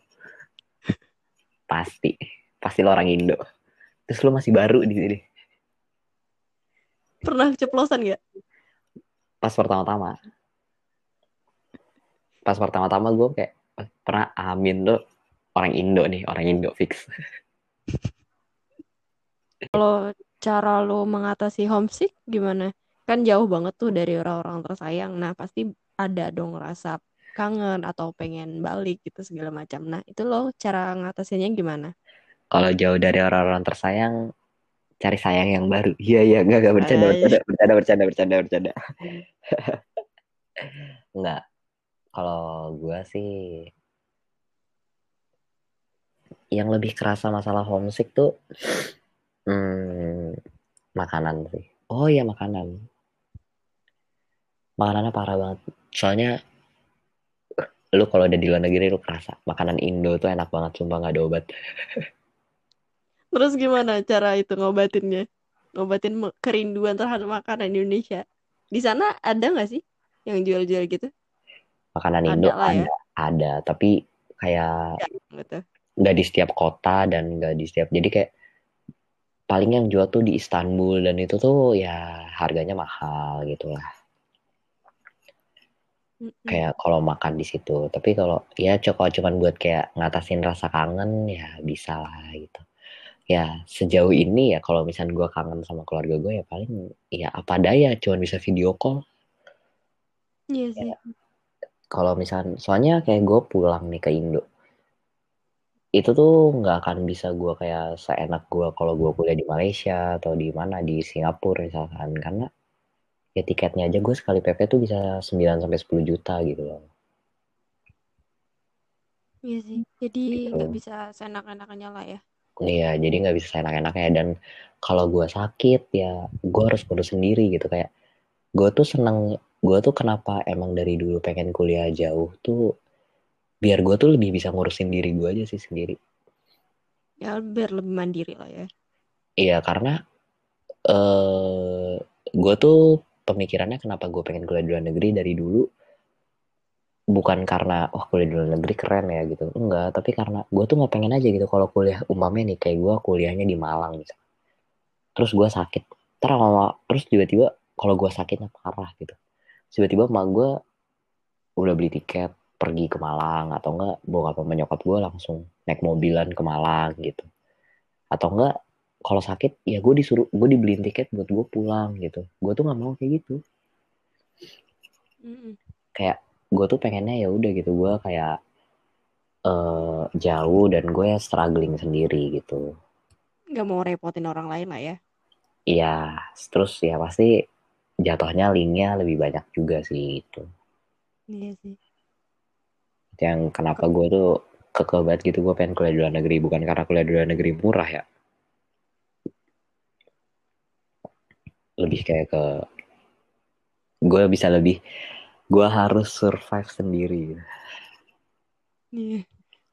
pasti pasti lu orang Indo terus lu masih baru di sini Pernah ceplosan gak? pas pertama-tama pas pertama-tama gue kayak "Eh, pernah amin tuh orang Indo nih orang Indo fix Kalau cara lo mengatasi homesick gimana? Kan jauh banget tuh dari orang-orang tersayang. Nah, pasti ada dong rasa kangen atau pengen balik gitu segala macam. Nah, itu lo cara ngatasinnya gimana? kalau jauh dari orang-orang tersayang cari sayang yang baru. Iya iya. Enggak enggak bercanda bercanda bercanda bercanda bercanda bercanda. Enggak kalau gue sih yang lebih kerasa masalah homesick tuh hmm, makanan sih. Oh iya makanan. Makanannya parah banget. Soalnya lu kalau udah di luar negeri lu kerasa makanan Indo tuh enak banget sumpah nggak ada obat Terus gimana cara itu ngobatinnya? Ngobatin kerinduan terhadap makanan Indonesia. Di sana ada nggak sih yang jual-jual gitu? makanan Indo Ada lah ya. ada ada tapi kayak Gitu. nggak di setiap kota dan nggak di setiap jadi kayak paling yang jual tuh di Istanbul dan itu tuh ya harganya mahal gitu lah Mm-mm. kayak kalau makan di situ tapi kalau ya cukup cuman buat kayak ngatasin rasa kangen ya bisa lah gitu ya sejauh ini ya kalau misalnya gue kangen sama keluarga gue ya paling ya apa daya cuman bisa video call Iya sih. kalau misalnya soalnya kayak gue pulang nih ke Indo itu tuh nggak akan bisa gue kayak seenak gue kalau gue kuliah di Malaysia atau di mana di Singapura misalkan karena ya tiketnya aja gue sekali PP tuh bisa 9 sampai 10 juta gitu loh Iya sih. Jadi Gitu. nggak bisa seenak-enakannya lah ya. Iya, jadi nggak bisa seenak-enaknya dan kalau gue sakit ya gue harus ngurus sendiri gitu kayak gue tuh seneng gue tuh kenapa emang dari dulu pengen kuliah jauh tuh biar gue tuh lebih bisa ngurusin diri gue aja sih sendiri. Ya biar lebih mandiri lah ya. Iya karena eh gue tuh pemikirannya kenapa gue pengen kuliah di luar negeri dari dulu? Bukan karena wah kuliah di luar negeri keren ya gitu. Enggak tapi karena gue tuh nggak pengen aja gitu kalau kuliah umpamanya nih kayak gue kuliahnya di Malang misalnya. Terus gue sakit. Terus mama terus tiba-tiba kalau gue sakitnya parah gitu. Tiba-tiba emak gue udah beli tiket pergi ke Malang atau enggak bokap sama nyokap gue langsung naik mobilan ke Malang gitu. Atau enggak kalau sakit ya gue disuruh gue dibeliin tiket buat gue pulang gitu gue tuh nggak mau kayak gitu Mm-mm. kayak gue tuh pengennya ya udah gitu gue kayak eh jauh dan gue struggling sendiri gitu Nggak mau repotin orang lain lah ya. Iya, terus ya pasti jatuhnya linknya lebih banyak juga sih itu. Iya sih. Yang kenapa gue tuh kekeh banget gitu gue pengen kuliah di luar negeri bukan karena kuliah di luar negeri murah ya. Lebih kayak ke gue bisa lebih gue harus survive sendiri. Iya.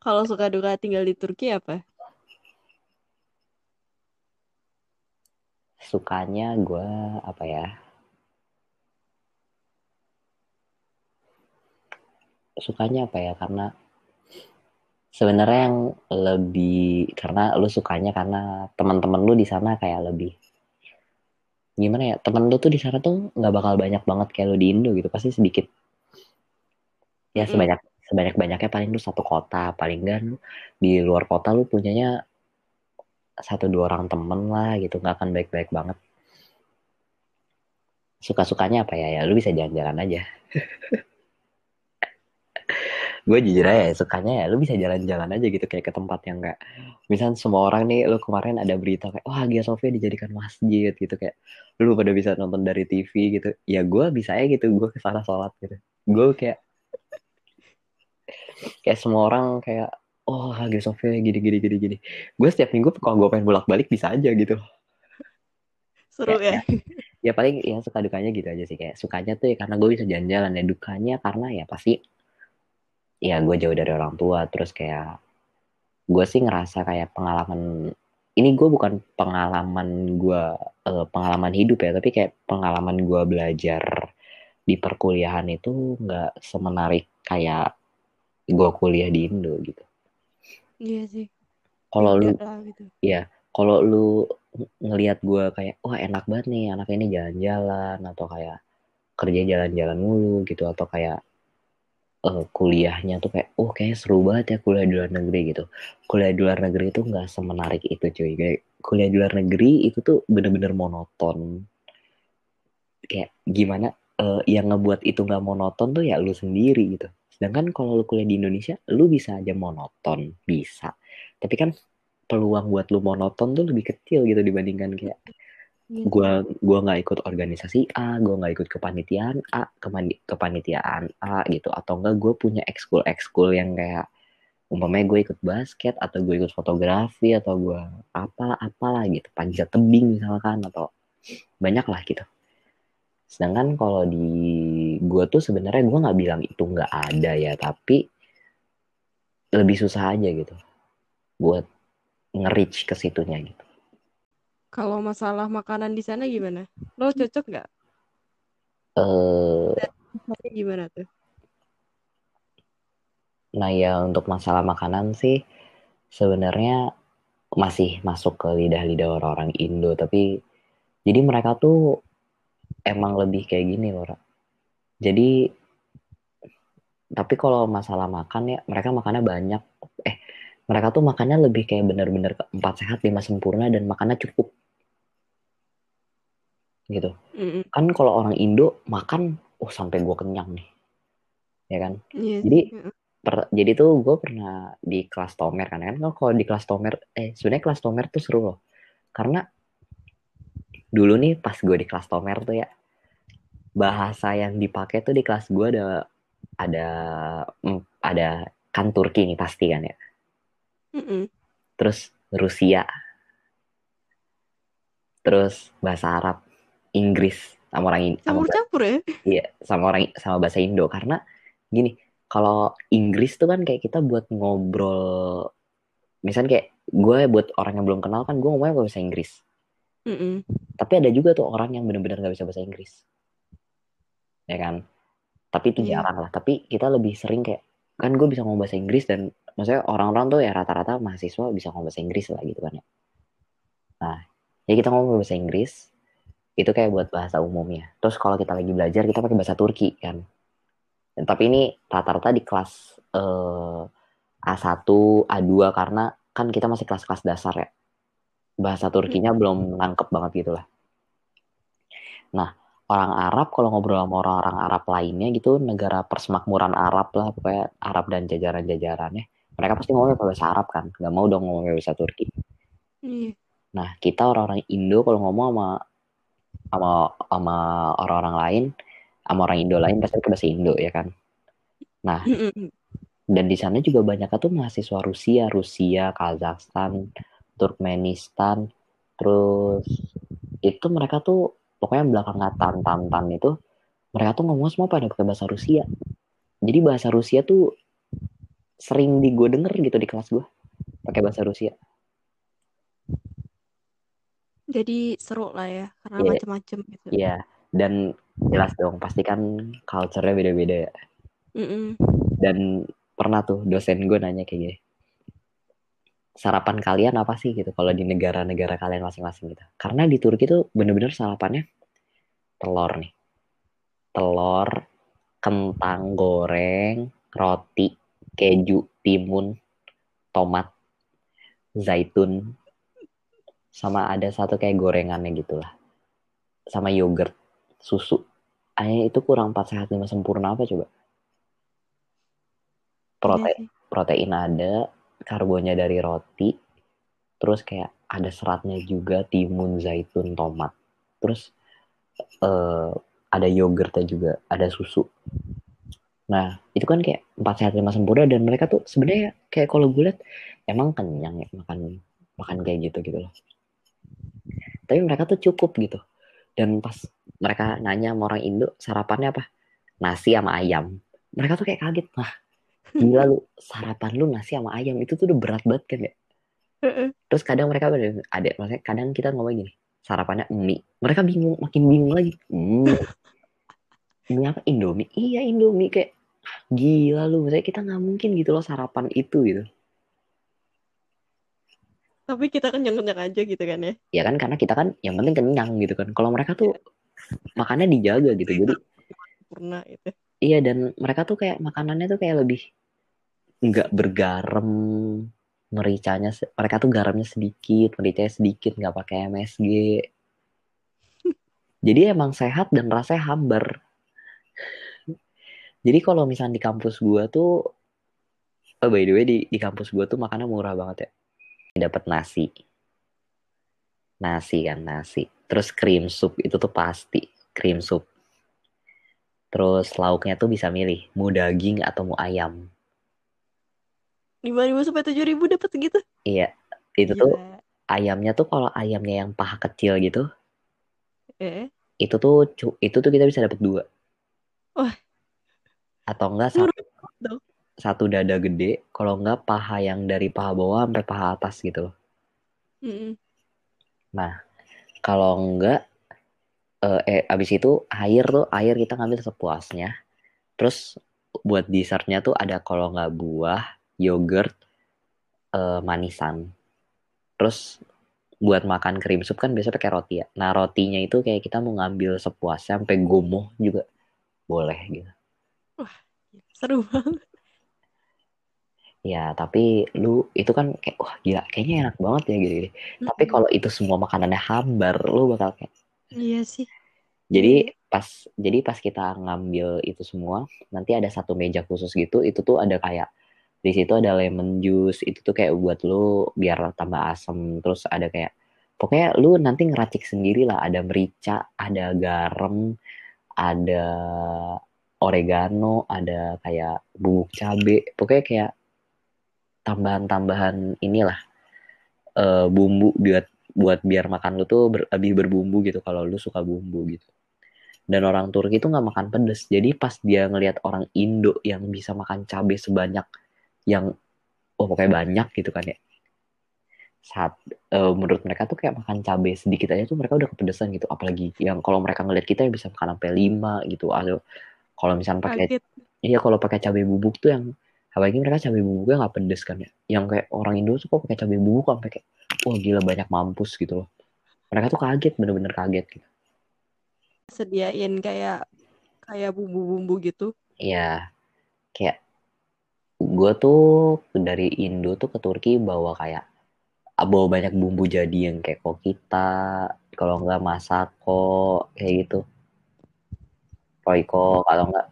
Kalau suka duka tinggal di Turki apa? Sukanya gue apa ya? Sukanya apa ya? Karena sebenarnya yang lebih karena lu sukanya karena teman-teman lu di sana kayak lebih gimana ya temen lu tuh di sana tuh nggak bakal banyak banget kayak lu di Indo gitu pasti sedikit. Ya sebanyak sebanyak banyaknya paling lu satu kota paling kan di luar kota lu punyanya satu dua orang temen lah gitu nggak akan baik-baik banget. Suka-sukanya apa ya? Ya lu bisa jalan-jalan aja gue jujur aja ya, sukanya ya lu bisa jalan-jalan aja gitu kayak ke tempat yang kayak misalnya semua orang nih lu kemarin ada berita kayak wah Hagia Sophia dijadikan masjid gitu kayak lu pada bisa nonton dari TV gitu. Ya gue bisa aja gitu gue ke sana sholat gitu. Gue kayak kayak semua orang kayak oh Hagia Sophia gini gini gini gini. Gue setiap minggu kalau gue pengen bolak balik bisa aja gitu. Seru ya, ya. ya paling ya suka dukanya gitu aja sih kayak sukanya tuh ya karena gue bisa jalan-jalan ya dukanya karena ya pasti ya gue jauh dari orang tua terus kayak gue sih ngerasa kayak pengalaman ini gue bukan pengalaman gue eh, pengalaman hidup ya tapi kayak pengalaman gue belajar di perkuliahan itu nggak semenarik kayak gue kuliah di Indo gitu Iya sih. kalau lu gitu. ya kalau lu ng- ngelihat gue kayak wah enak banget nih anak ini jalan-jalan atau kayak kerja jalan-jalan mulu gitu atau kayak eh, kuliahnya tuh kayak oh kayaknya seru banget ya kuliah di luar negeri gitu. Kuliah di luar negeri itu nggak semenarik itu cuy. Kayak kuliah di luar negeri itu tuh bener-bener monoton. Kayak gimana eh, yang ngebuat itu nggak monoton tuh ya lu sendiri gitu. Sedangkan kalau lu kuliah di Indonesia lu bisa aja monoton bisa. Tapi kan peluang buat lu monoton tuh lebih kecil gitu dibandingkan kayak Iya. gua gua nggak ikut organisasi A, gua nggak ikut kepanitiaan A, kepanitiaan A gitu. Atau enggak gue punya ekskul ekskul yang kayak umpamanya gue ikut basket atau gue ikut fotografi atau gue apa apalah gitu. Panjat tebing misalkan atau banyak lah gitu. Sedangkan kalau di gue tuh sebenarnya gue nggak bilang itu nggak ada ya tapi lebih susah aja gitu buat nge-reach ke situnya gitu Kalau masalah makanan di sana gimana? Lo cocok nggak? eh Tapi gimana tuh? Nah ya untuk masalah makanan sih sebenarnya masih masuk ke lidah-lidah orang-orang Indo tapi jadi mereka tuh emang lebih kayak gini loh. Jadi tapi kalau masalah makan ya mereka makannya banyak eh mereka tuh makannya lebih kayak bener-bener empat sehat lima sempurna dan makannya cukup gitu. Mm-mm. kan kalau orang Indo makan oh sampai gue kenyang nih. Ya kan? Iya. Jadi, per- jadi tuh gue pernah di kelas Tomer kan. Kan kalau di kelas Tomer eh sebenarnya kelas Tomer tuh seru loh. Karena dulu nih pas gue di kelas Tomer tuh ya bahasa yang dipakai tuh di kelas gue ada ada mm, ada kan Turki nih pasti kan ya. Mm-mm. terus Rusia. Terus bahasa Arab Inggris sama orang sama Campur-campur ya? Iya, sama orang sama bahasa Indo karena gini, kalau Inggris tuh kan kayak kita buat ngobrol misalnya kayak gue buat orang yang belum kenal kan gue ngomongnya pakai bahasa Inggris. Mm-mm. Tapi ada juga tuh orang yang benar-benar gak bisa bahasa Inggris. Ya kan? Tapi itu Iya. jarang lah. Tapi kita lebih sering kayak kan gue bisa ngomong bahasa Inggris dan maksudnya orang-orang tuh ya rata-rata mahasiswa bisa ngomong bahasa Inggris lah gitu kan ya. Nah, ya kita ngomong bahasa Inggris itu kayak buat bahasa umumnya. Terus kalau kita lagi belajar kita pakai bahasa Turki kan. Dan, tapi ini rata-rata di kelas eh, A1, A2 karena kan kita masih kelas-kelas dasar ya. Bahasa Turkinya belum nangkep banget gitu lah. Nah, orang Arab kalau ngobrol sama orang-orang Arab lainnya gitu, negara persemakmuran Arab lah, pokoknya Arab dan jajaran-jajarannya, mereka pasti ngomongnya pakai bahasa Arab kan, nggak mau dong ngomongnya bahasa Turki. Iya. Nah, kita orang-orang Indo kalau ngomong sama sama sama orang-orang lain, sama orang Indo lain pasti pakai bahasa Indo ya kan. Nah, dan di sana juga banyak tuh mahasiswa Rusia, Rusia, Kazakhstan, Turkmenistan, terus itu mereka tuh pokoknya belakangan tan-tan itu mereka tuh ngomong semua pada pakai bahasa Rusia. Jadi bahasa Rusia tuh sering di gue denger gitu di kelas gue pakai bahasa Rusia. Jadi seru lah ya karena yeah. macam-macam gitu. Iya, yeah. dan jelas dong pasti kan culture-nya beda-beda ya. Mm -mm. Dan pernah tuh dosen gue nanya kayak gini. Sarapan kalian apa sih gitu kalau di negara-negara kalian masing-masing gitu. Karena di Turki tuh bener-bener sarapannya telur nih. Telur, kentang goreng, roti, keju, timun, tomat, zaitun, sama ada satu kayak gorengannya gitulah. Sama yogurt, susu. Ayah itu kurang 4 sehat 5 sempurna apa coba? Protein, iya protein ada, karbonnya dari roti, terus kayak ada seratnya juga, timun, zaitun, tomat. Terus uh, ada yogurtnya juga, ada susu. Nah, itu kan kayak empat sehat lima sempurna dan mereka tuh sebenarnya kayak kalau gue liat emang kenyang ya makan makan kayak gitu gitu loh. Tapi mereka tuh cukup gitu. Dan pas mereka nanya sama orang Indo sarapannya apa? Nasi sama ayam. Mereka tuh kayak kaget. Wah, gila lu sarapan lu nasi sama ayam itu tuh udah berat banget kan ya. Terus kadang mereka ada, maksudnya kadang kita ngomong gini, sarapannya mie. Mereka bingung, makin bingung lagi. Hmm. Ini apa Indomie? Iya Indomie kayak gila lu maksudnya kita nggak mungkin gitu loh sarapan itu gitu tapi kita kenyang-kenyang aja gitu kan ya? Ya kan karena kita kan yang penting kenyang gitu kan. Kalau mereka tuh makannya dijaga gitu jadi pernah itu iya dan mereka tuh kayak makanannya tuh kayak lebih nggak bergaram mericanya mereka tuh garamnya sedikit mericanya sedikit nggak pakai MSG jadi emang sehat dan rasanya hambar. Jadi kalau misalnya di kampus gua tuh, oh by the way di, di kampus gua tuh makannya murah banget ya. Dapat nasi. Nasi kan, nasi. Terus cream soup itu tuh pasti, cream soup. Terus lauknya tuh bisa milih, mau daging atau mau ayam. Lima ribu sampai tujuh ribu dapat segitu? Iya, itu Gila. tuh ayamnya tuh kalau ayamnya yang paha kecil gitu, eh? itu tuh itu tuh kita bisa dapat dua. Wah, atau enggak satu, satu dada gede kalau enggak paha yang dari paha bawah sampai paha atas gitu loh. Mm nah kalau enggak eh, eh abis itu air tuh air kita ngambil sepuasnya. Terus buat dessertnya tuh ada kalau nggak buah yogurt eh, manisan. Terus buat makan krim sup kan biasa pakai roti ya. Nah rotinya itu kayak kita mau ngambil sepuasnya sampai gomoh juga. Boleh gitu. Wah, seru banget. Ya, tapi lu itu kan kayak wah gila, kayaknya enak banget ya gitu. -gitu. Hmm. Tapi kalau itu semua makanannya hambar, lu bakal kayak Iya sih. Jadi iya. pas jadi pas kita ngambil itu semua, nanti ada satu meja khusus gitu, itu tuh ada kayak di situ ada lemon juice, itu tuh kayak buat lu biar tambah asam, terus ada kayak pokoknya lu nanti ngeracik sendiri lah, ada merica, ada garam, ada oregano, ada kayak bubuk cabe, pokoknya kayak tambahan-tambahan inilah uh, bumbu buat buat biar makan lu tuh ber, lebih berbumbu gitu kalau lu suka bumbu gitu. Dan orang Turki itu nggak makan pedes. Jadi pas dia ngelihat orang Indo yang bisa makan cabe sebanyak yang oh pokoknya banyak gitu kan ya. Saat uh, menurut mereka tuh kayak makan cabe sedikit aja tuh mereka udah kepedesan gitu. Apalagi yang kalau mereka ngelihat kita yang bisa makan sampai lima gitu atau kalau misalnya pakai iya kalau pakai cabai bubuk tuh yang apalagi mereka cabai bubuknya nggak pedes kan ya. Yang kayak orang Indo tuh kok pakai cabai bubuk sampai kayak wah gila banyak mampus gitu loh. Mereka tuh kaget bener-bener kaget gitu. Sediain kayak kayak bumbu-bumbu gitu. Iya. Kayak gue tuh dari Indo tuh ke Turki bawa kayak bawa banyak bumbu jadi yang kayak kokita, kalau nggak masako kayak gitu Royco kalau enggak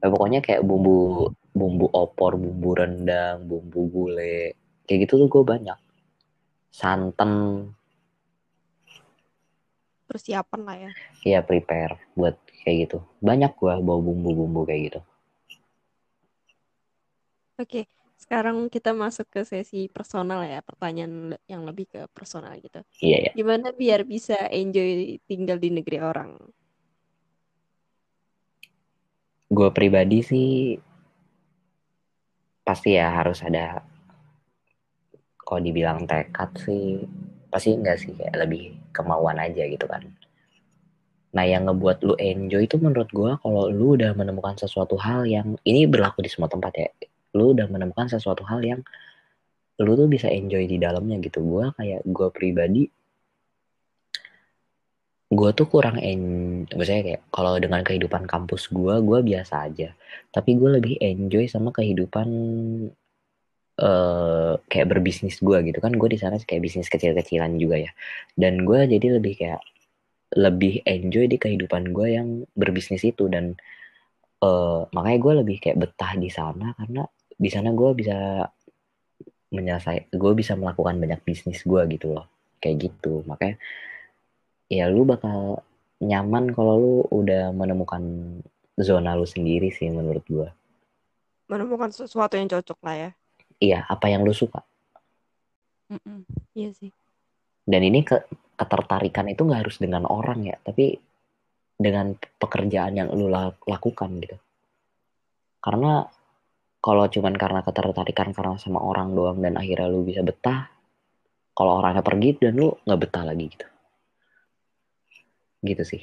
ya pokoknya kayak bumbu bumbu opor, bumbu rendang, bumbu gulai, kayak gitu tuh gue banyak. Santan, persiapan lah ya. Iya prepare buat kayak gitu. Banyak gue bawa bumbu-bumbu kayak gitu. Oke, sekarang kita masuk ke sesi personal ya, pertanyaan yang lebih ke personal gitu. Iya ya. Gimana biar bisa enjoy tinggal di negeri orang? Gue pribadi sih pasti ya harus ada kalau dibilang tekad sih pasti enggak sih kayak lebih kemauan aja gitu kan. Nah yang ngebuat lu enjoy itu menurut gue kalau lu udah menemukan sesuatu hal yang ini berlaku di semua tempat ya. Lu udah menemukan sesuatu hal yang lu tuh bisa enjoy di dalamnya gitu. Gue kayak gue pribadi gue tuh kurang en maksudnya kayak kalau dengan kehidupan kampus gue gue biasa aja. Tapi gue lebih enjoy sama kehidupan eh kayak berbisnis gue gitu kan. Gue di sana kayak bisnis kecil-kecilan juga ya. Dan gue jadi lebih kayak lebih enjoy di kehidupan gue yang berbisnis itu. Dan eh makanya gue lebih kayak betah di sana karena di sana gue bisa menyelesai gue bisa melakukan banyak bisnis gue gitu loh. Kayak gitu. Makanya ya lu bakal nyaman kalau lu udah menemukan zona lu sendiri sih menurut gue Menemukan sesuatu yang cocok lah ya. iya apa yang lu suka. Mm-mm, Iya sih. dan ini ke ketertarikan itu nggak harus dengan orang ya tapi dengan pekerjaan yang lu la- lakukan gitu. Karena kalau cuman karena ketertarikan karena sama orang doang dan akhirnya lu bisa betah kalau orangnya pergi dan lu nggak betah lagi gitu gitu sih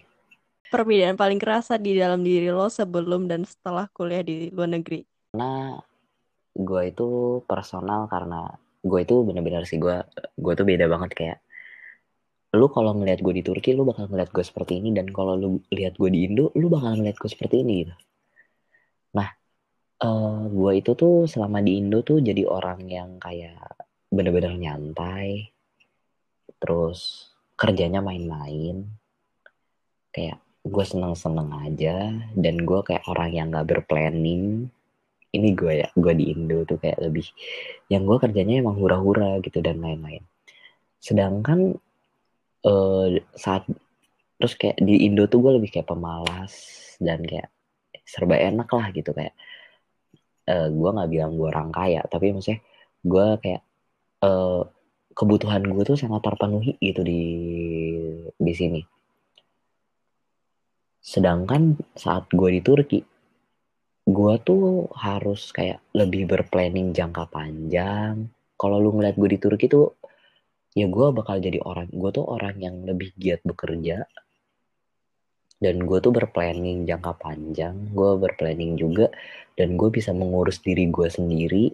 Perbedaan paling kerasa di dalam diri lo sebelum dan setelah kuliah di luar negeri. karena gue itu personal karena gue itu bener-bener sih gue gue tuh beda banget kayak lu kalau ngeliat gue di Turki lu bakal ngeliat gue seperti ini dan kalau lu lihat gue di Indo lu bakal ngeliat gue seperti ini gitu nah eh gue itu tuh selama di Indo tuh jadi orang yang kayak bener-bener nyantai terus kerjanya main-main kayak gue seneng-seneng aja dan gue kayak orang yang gak berplanning. Ini gue ya gue di Indo tuh kayak lebih yang gue kerjanya emang hura-hura gitu dan lain-lain. Sedangkan eh, saat terus kayak di Indo tuh gue lebih kayak pemalas dan kayak serba enak lah gitu kayak eh, gue nggak bilang gue orang kaya tapi maksudnya gue kayak eh, kebutuhan gue tuh sangat terpenuhi gitu di di sini sedangkan saat gue di Turki gue tuh harus kayak lebih berplanning jangka panjang. Kalau lu ngeliat gue di Turki tuh ya gue bakal jadi orang gue tuh orang yang lebih giat bekerja. Dan gue tuh berplanning jangka panjang gue berplanning juga dan gue bisa mengurus diri gue sendiri.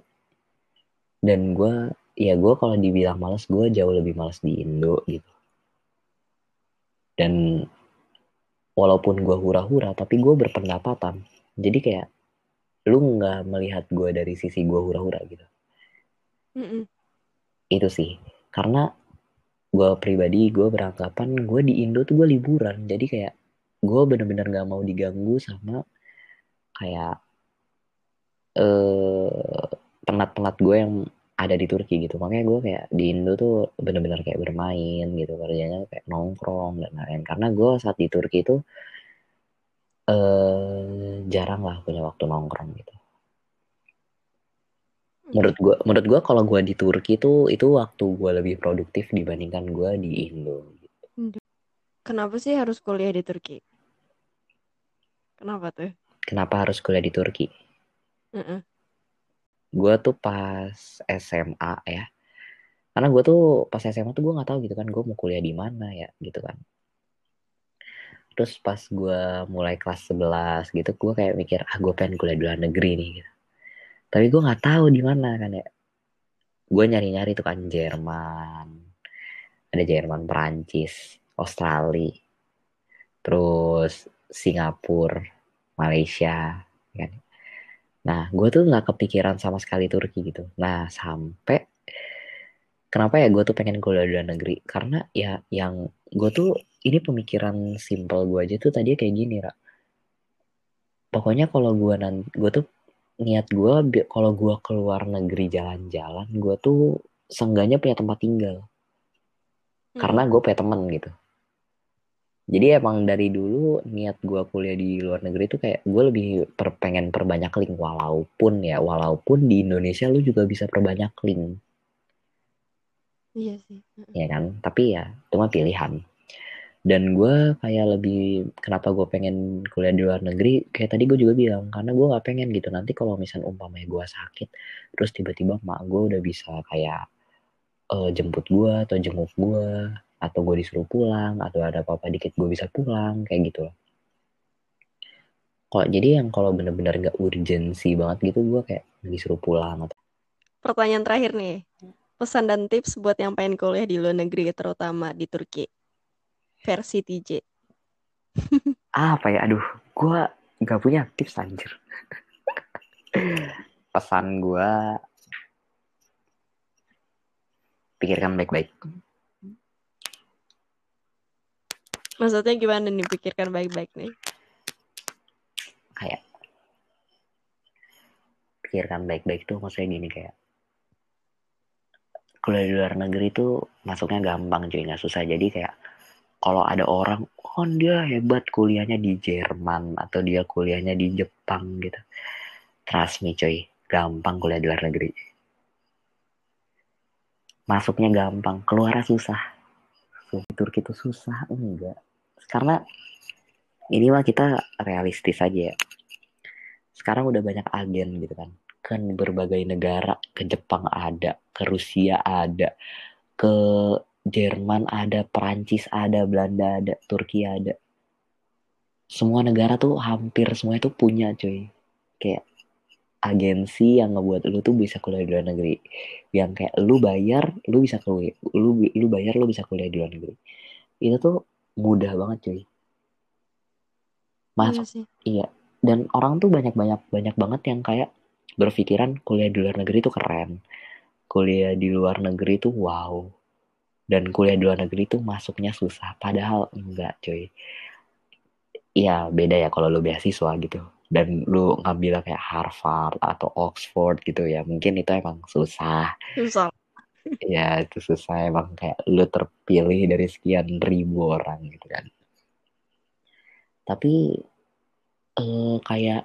Dan gue ya gue kalau dibilang males gue jauh lebih males di Indo gitu. Dan walaupun gue hura-hura tapi gue berpendapatan. Jadi kayak lu nggak melihat gue dari sisi gue hura-hura gitu. Mm-mm. itu sih. Karena gue pribadi gue beranggapan gue di Indo tuh gue liburan. Jadi kayak gue bener-bener gak mau diganggu sama kayak eh penat-penat gue yang ada di Turki gitu. Makanya gue kayak di Indo tuh bener-bener kayak bermain gitu kerjanya kayak nongkrong dan lain-lain. Karena gue saat di Turki itu eh jarang lah punya waktu nongkrong gitu. Menurut gue menurut gue kalau gue di Turki tuh itu waktu gue lebih produktif dibandingkan gue di Indo. Kenapa sih harus kuliah di Turki? Kenapa tuh? kenapa harus kuliah di Turki? Mm-mm. Gue tuh pas SMA ya. Karena gue tuh pas SMA tuh gue nggak tahu gitu kan gue mau kuliah di mana ya gitu kan. Terus pas gue mulai kelas 11 gitu gue kayak mikir ah gue pengen kuliah di luar negeri nih gitu. Tapi gue nggak tahu di mana kan ya. Gue nyari-nyari tuh kan Jerman. Ada Jerman Perancis Australia. Terus Singapura Malaysia kan Nah, gue tuh nggak kepikiran sama sekali Turki gitu. Nah, sampai kenapa ya gue tuh pengen kuliah di luar negeri? Karena ya yang gue tuh ini pemikiran simpel gue aja tuh tadi kayak gini, Ra. Pokoknya kalau gue nanti gue tuh niat gue kalau gue keluar negeri jalan-jalan, gue tuh seenggaknya punya tempat tinggal. Mm. Karena gue punya temen gitu. Jadi emang dari dulu niat gue kuliah di luar negeri itu kayak gue lebih per, pengen perbanyak link. Walaupun ya walaupun di Indonesia lu juga bisa perbanyak link. Iya sih ya kan? Tapi ya cuma pilihan. Dan gue kayak lebih kenapa gue pengen kuliah di luar negeri? Kayak tadi gue juga bilang karena gue gak pengen gitu. Nanti kalau misalnya umpamanya gue sakit terus tiba-tiba mak gue udah bisa kayak uh, jemput gue atau jenguk gue atau gue disuruh pulang atau ada apa-apa dikit gue bisa pulang kayak gitu loh. Kok jadi yang kalau bener-bener gak urgensi banget gitu gue kayak disuruh pulang atau pertanyaan terakhir nih. Pesan dan tips buat yang pengen kuliah di luar negeri terutama di Turki. Versi TJ apa ya? Aduh gue gak punya tips anjir. Pesan gue pikirkan baik-baik Maksudnya gimana nih pikirkan baik-baik nih? Kayak pikirkan baik-baik tuh maksudnya gini kayak kuliah di luar negeri tuh masuknya gampang cuy nggak susah. Jadi kayak kalau ada orang oh dia hebat kuliahnya di Jerman atau dia kuliahnya di Jepang gitu. Trust me cuy gampang kuliah di luar negeri. Masuknya gampang keluarnya susah. Turki itu susah enggak karena ini mah kita realistis aja ya. Sekarang udah banyak agen gitu kan. Kan berbagai negara ke Jepang ada ke Rusia ada ke Jerman ada Perancis ada Belanda ada Turki ada. Semua negara tuh hampir semuanya tuh punya cuy. Kayak agensi yang ngebuat lu tuh bisa kuliah di luar negeri. Yang kayak lu bayar lu bisa kuliah lu lu bayar lu bisa kuliah di luar negeri. Itu tuh mudah banget cuy. Masuk iya, iya. Dan orang tuh banyak banyak banyak banget yang kayak berpikiran kuliah di luar negeri itu keren. Kuliah di luar negeri itu wow. Dan kuliah di luar negeri itu masuknya susah. Padahal enggak cuy. Ya beda ya kalau lu beasiswa gitu. Dan lu ngambil kayak Harvard atau Oxford gitu ya. Mungkin itu emang susah. Susah ya itu susah emang kayak lu terpilih dari sekian ribu orang gitu kan. Tapi eh, kayak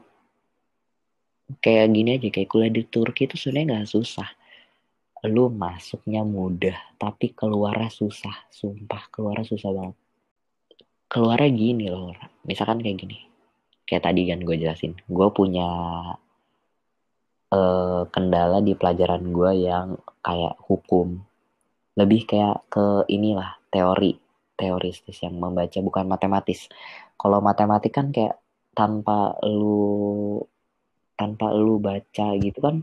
kayak gini aja kayak kuliah di Turki itu sebenarnya nggak susah. Lu masuknya mudah tapi keluarnya susah. Sumpah keluarnya susah banget. Keluarnya gini loh misalkan kayak gini. Kayak tadi kan gue jelasin gue punya uh, kendala di pelajaran gue yang kayak hukum. Lebih kayak ke inilah teori. Teoristis yang membaca bukan matematis. Kalau matematik kan kayak tanpa lu tanpa lu baca gitu kan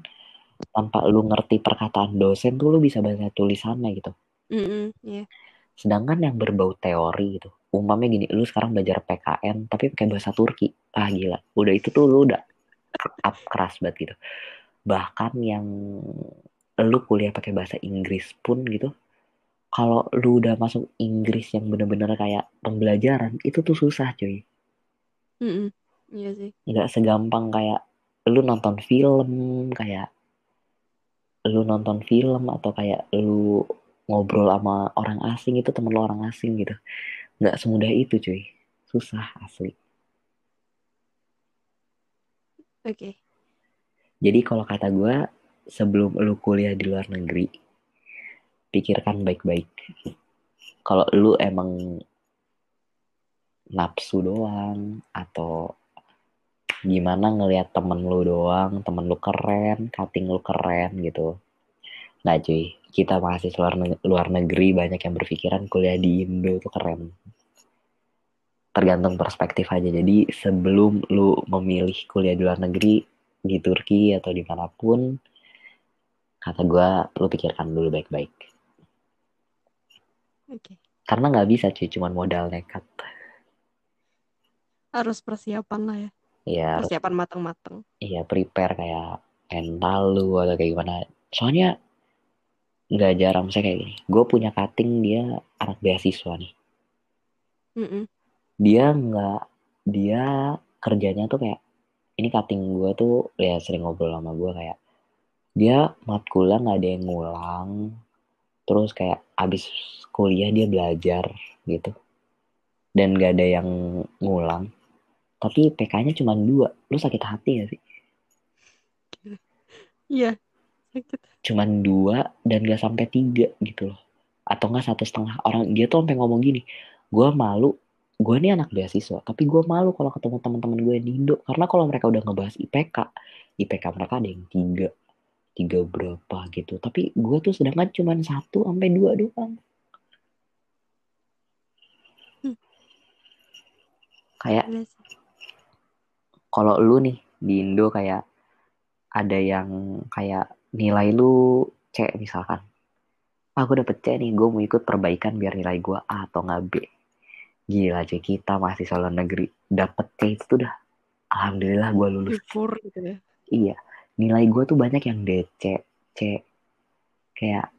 tanpa lu ngerti perkataan dosen tuh lu bisa baca tulisannya gitu. Mm -hmm, yeah. sedangkan yang berbau teori gitu umpamanya gini lu sekarang belajar PKN tapi pakai bahasa Turki. Ah gila. Udah itu tuh lu udah up keras banget gitu bahkan yang lu kuliah pakai bahasa Inggris pun gitu kalau lu udah masuk Inggris yang bener-bener kayak pembelajaran itu tuh susah cuy. Mm -mm. iya sih. Nggak segampang kayak lu nonton film kayak lu nonton film atau kayak lu ngobrol sama orang asing itu temen lu orang asing gitu. Nggak semudah itu cuy. Susah asli. Oke. okay. Jadi kalau kata gue, sebelum lu kuliah di luar negeri, pikirkan baik-baik. Kalau lu emang nafsu doang atau gimana ngelihat temen lu doang, temen lu keren, cutting lu keren gitu. Nah cuy, kita mahasiswa luar, luar negeri banyak yang berpikiran kuliah di Indo itu keren. Tergantung perspektif aja. Jadi sebelum lu memilih kuliah di luar negeri, di Turki atau di mana pun kata gue lu pikirkan dulu baik-baik okay. karena nggak bisa cuy cuman modal nekat harus persiapan lah ya Iya. Persiapan matang-matang. Iya, prepare kayak mental lu atau kayak gimana. Soalnya nggak jarang saya kayak gini. Gue punya cutting dia anak beasiswa nih. Mm -mm. Dia nggak, dia kerjanya tuh kayak ini cutting gue tuh ya sering ngobrol sama gue kayak dia matkulnya nggak ada yang ngulang terus kayak abis kuliah dia belajar gitu. Dan gak ada yang ngulang tapi PK-nya cuma dua. Lu sakit hati gak sih? Iya, sakit. cuman dua dan gak sampai tiga gitu loh. Atau enggak satu setengah orang. Dia tuh sampai ngomong gini gue malu gue ini anak beasiswa tapi gue malu kalau ketemu teman-teman gue di Indo. Karena kalau mereka udah ngebahas IPK IPK mereka ada yang tiga tiga berapa gitu. Tapi gue tuh sedangkan cuma satu sampai dua doang. Hmm. kayak sih. kalau lu nih di Indo kayak ada yang kayak nilai lu C misalkan. Ah gue dapet C nih gue mau ikut perbaikan biar nilai gue A atau nggak B gila aja kita masih luar negeri. Dapet C itu udah alhamdulillah gue lulus. Syukur gitu ya. iya. Nilai gue tuh banyak yang D C C. Kayak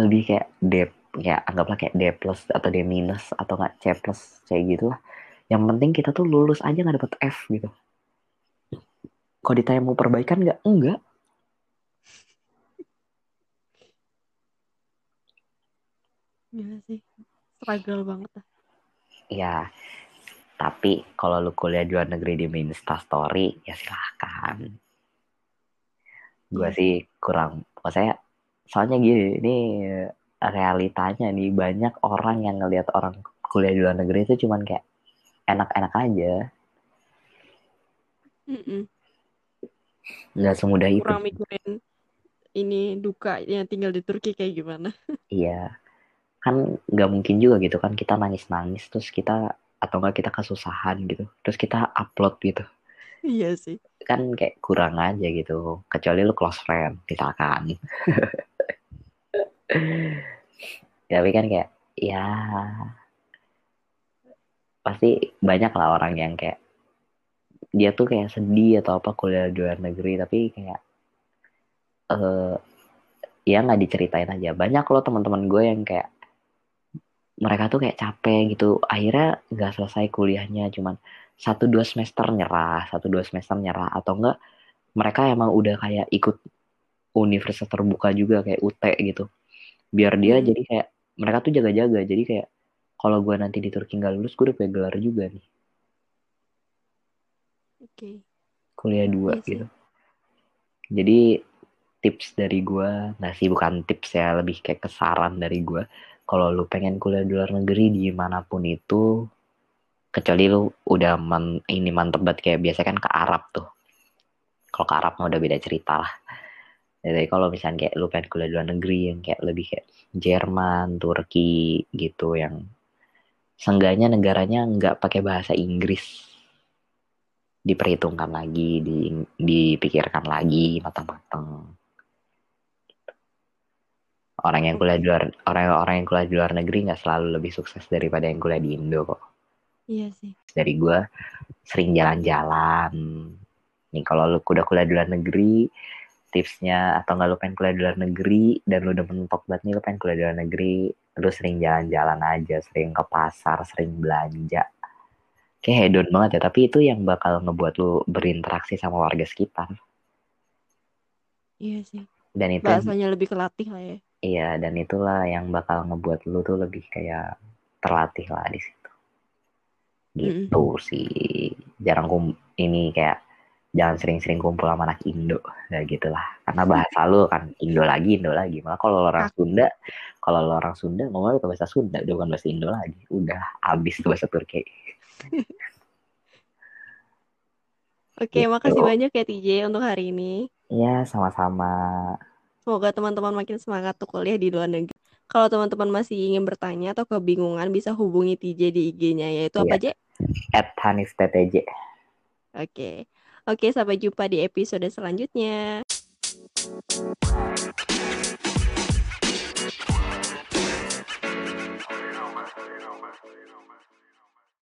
lebih kayak D ya anggaplah kayak D plus atau D minus atau nggak C plus kayak gitu lah yang penting kita tuh lulus aja nggak dapet F gitu. Kalau ditanya mau perbaikan nggak? Enggak. Gila sih. Struggle banget lah. Ya tapi kalau lu kuliah di luar negeri di main story ya silahkan gue Iya. sih kurang maksudnya soalnya gini ini realitanya nih banyak orang yang ngelihat orang kuliah di luar negeri itu cuman kayak enak-enak aja Mm-mm. nggak semudah itu Kurang mikirin ini duka yang tinggal di Turki kayak gimana. iya kan nggak mungkin juga gitu kan kita nangis-nangis terus kita atau enggak kita kesusahan gitu terus kita upload gitu. Iya sih. kan kayak kurang aja gitu kecuali lu close friend misalkan. Tapi kan kayak ya pasti banyak lah orang yang kayak dia tuh kayak sedih atau apa kuliah di luar negeri tapi kayak eh ya nggak diceritain aja. Banyak loh teman-teman gue yang kayak mereka tuh kayak capek gitu. Akhirnya nggak selesai kuliahnya cuman satu dua semester nyerah satu dua semester nyerah. Atau enggak mereka emang udah kayak ikut universitas terbuka juga kayak UT gitu. Biar dia Hmm. jadi kayak mereka tuh jaga-jaga. Jadi kayak kalau gue nanti di Turki nggak lulus gue udah punya gelar juga nih. Oke. kuliah dua Iya sih. gitu. Jadi tips dari gue nah sih bukan tips ya lebih kayak kesaran dari gue kalau lu pengen kuliah di luar negeri di mana pun itu kecuali lu udah man, ini mantep banget kayak biasa kan ke Arab tuh. Kalau ke Arab mah udah beda cerita lah. Jadi kalau misalnya kayak lu pengen kuliah di luar negeri yang kayak lebih kayak Jerman, Turki gitu yang seenggaknya negaranya nggak pakai bahasa Inggris. Diperhitungkan lagi, di, dipikirkan lagi matang-matang. Orang yang kuliah di luar orang-orang yang kuliah di luar negeri nggak selalu lebih sukses daripada yang kuliah di Indo kok. Iya sih. Dari gue sering jalan-jalan. Nih kalau lu udah kuliah di luar negeri, tipsnya atau nggak lu pengen kuliah di luar negeri dan lu udah mentok banget nih lu pengen kuliah di luar negeri, lu sering jalan-jalan aja, sering ke pasar, sering belanja. Kayak hedon banget ya, tapi itu yang bakal ngebuat lu berinteraksi sama warga sekitar. Iya sih. Dan itu yang- Bahasanya lebih kelatih lah ya. Iya, dan itulah yang bakal ngebuat lu tuh lebih kayak terlatih lah di situ. Gitu sih. Jarang kum ini kayak jangan sering-sering kumpul sama anak Indo. Ya gitulah. Karena bahasa lu kan Indo lagi, Indo lagi. Malah kalau orang Sunda, kalau lu orang Sunda ngomong pakai bahasa Sunda, udah bukan bahasa Indo lagi. Udah habis tuh bahasa Turki. Oke, Gitu. makasih banyak ya TJ untuk hari ini. Ya, sama-sama. Semoga teman-teman makin semangat tuh kuliah di luar negeri. Kalau teman-teman masih ingin bertanya atau kebingungan bisa hubungi TJ di IG-nya yaitu apa aja? At Hanif TTJ. Oke. Oke, sampai jumpa di episode selanjutnya.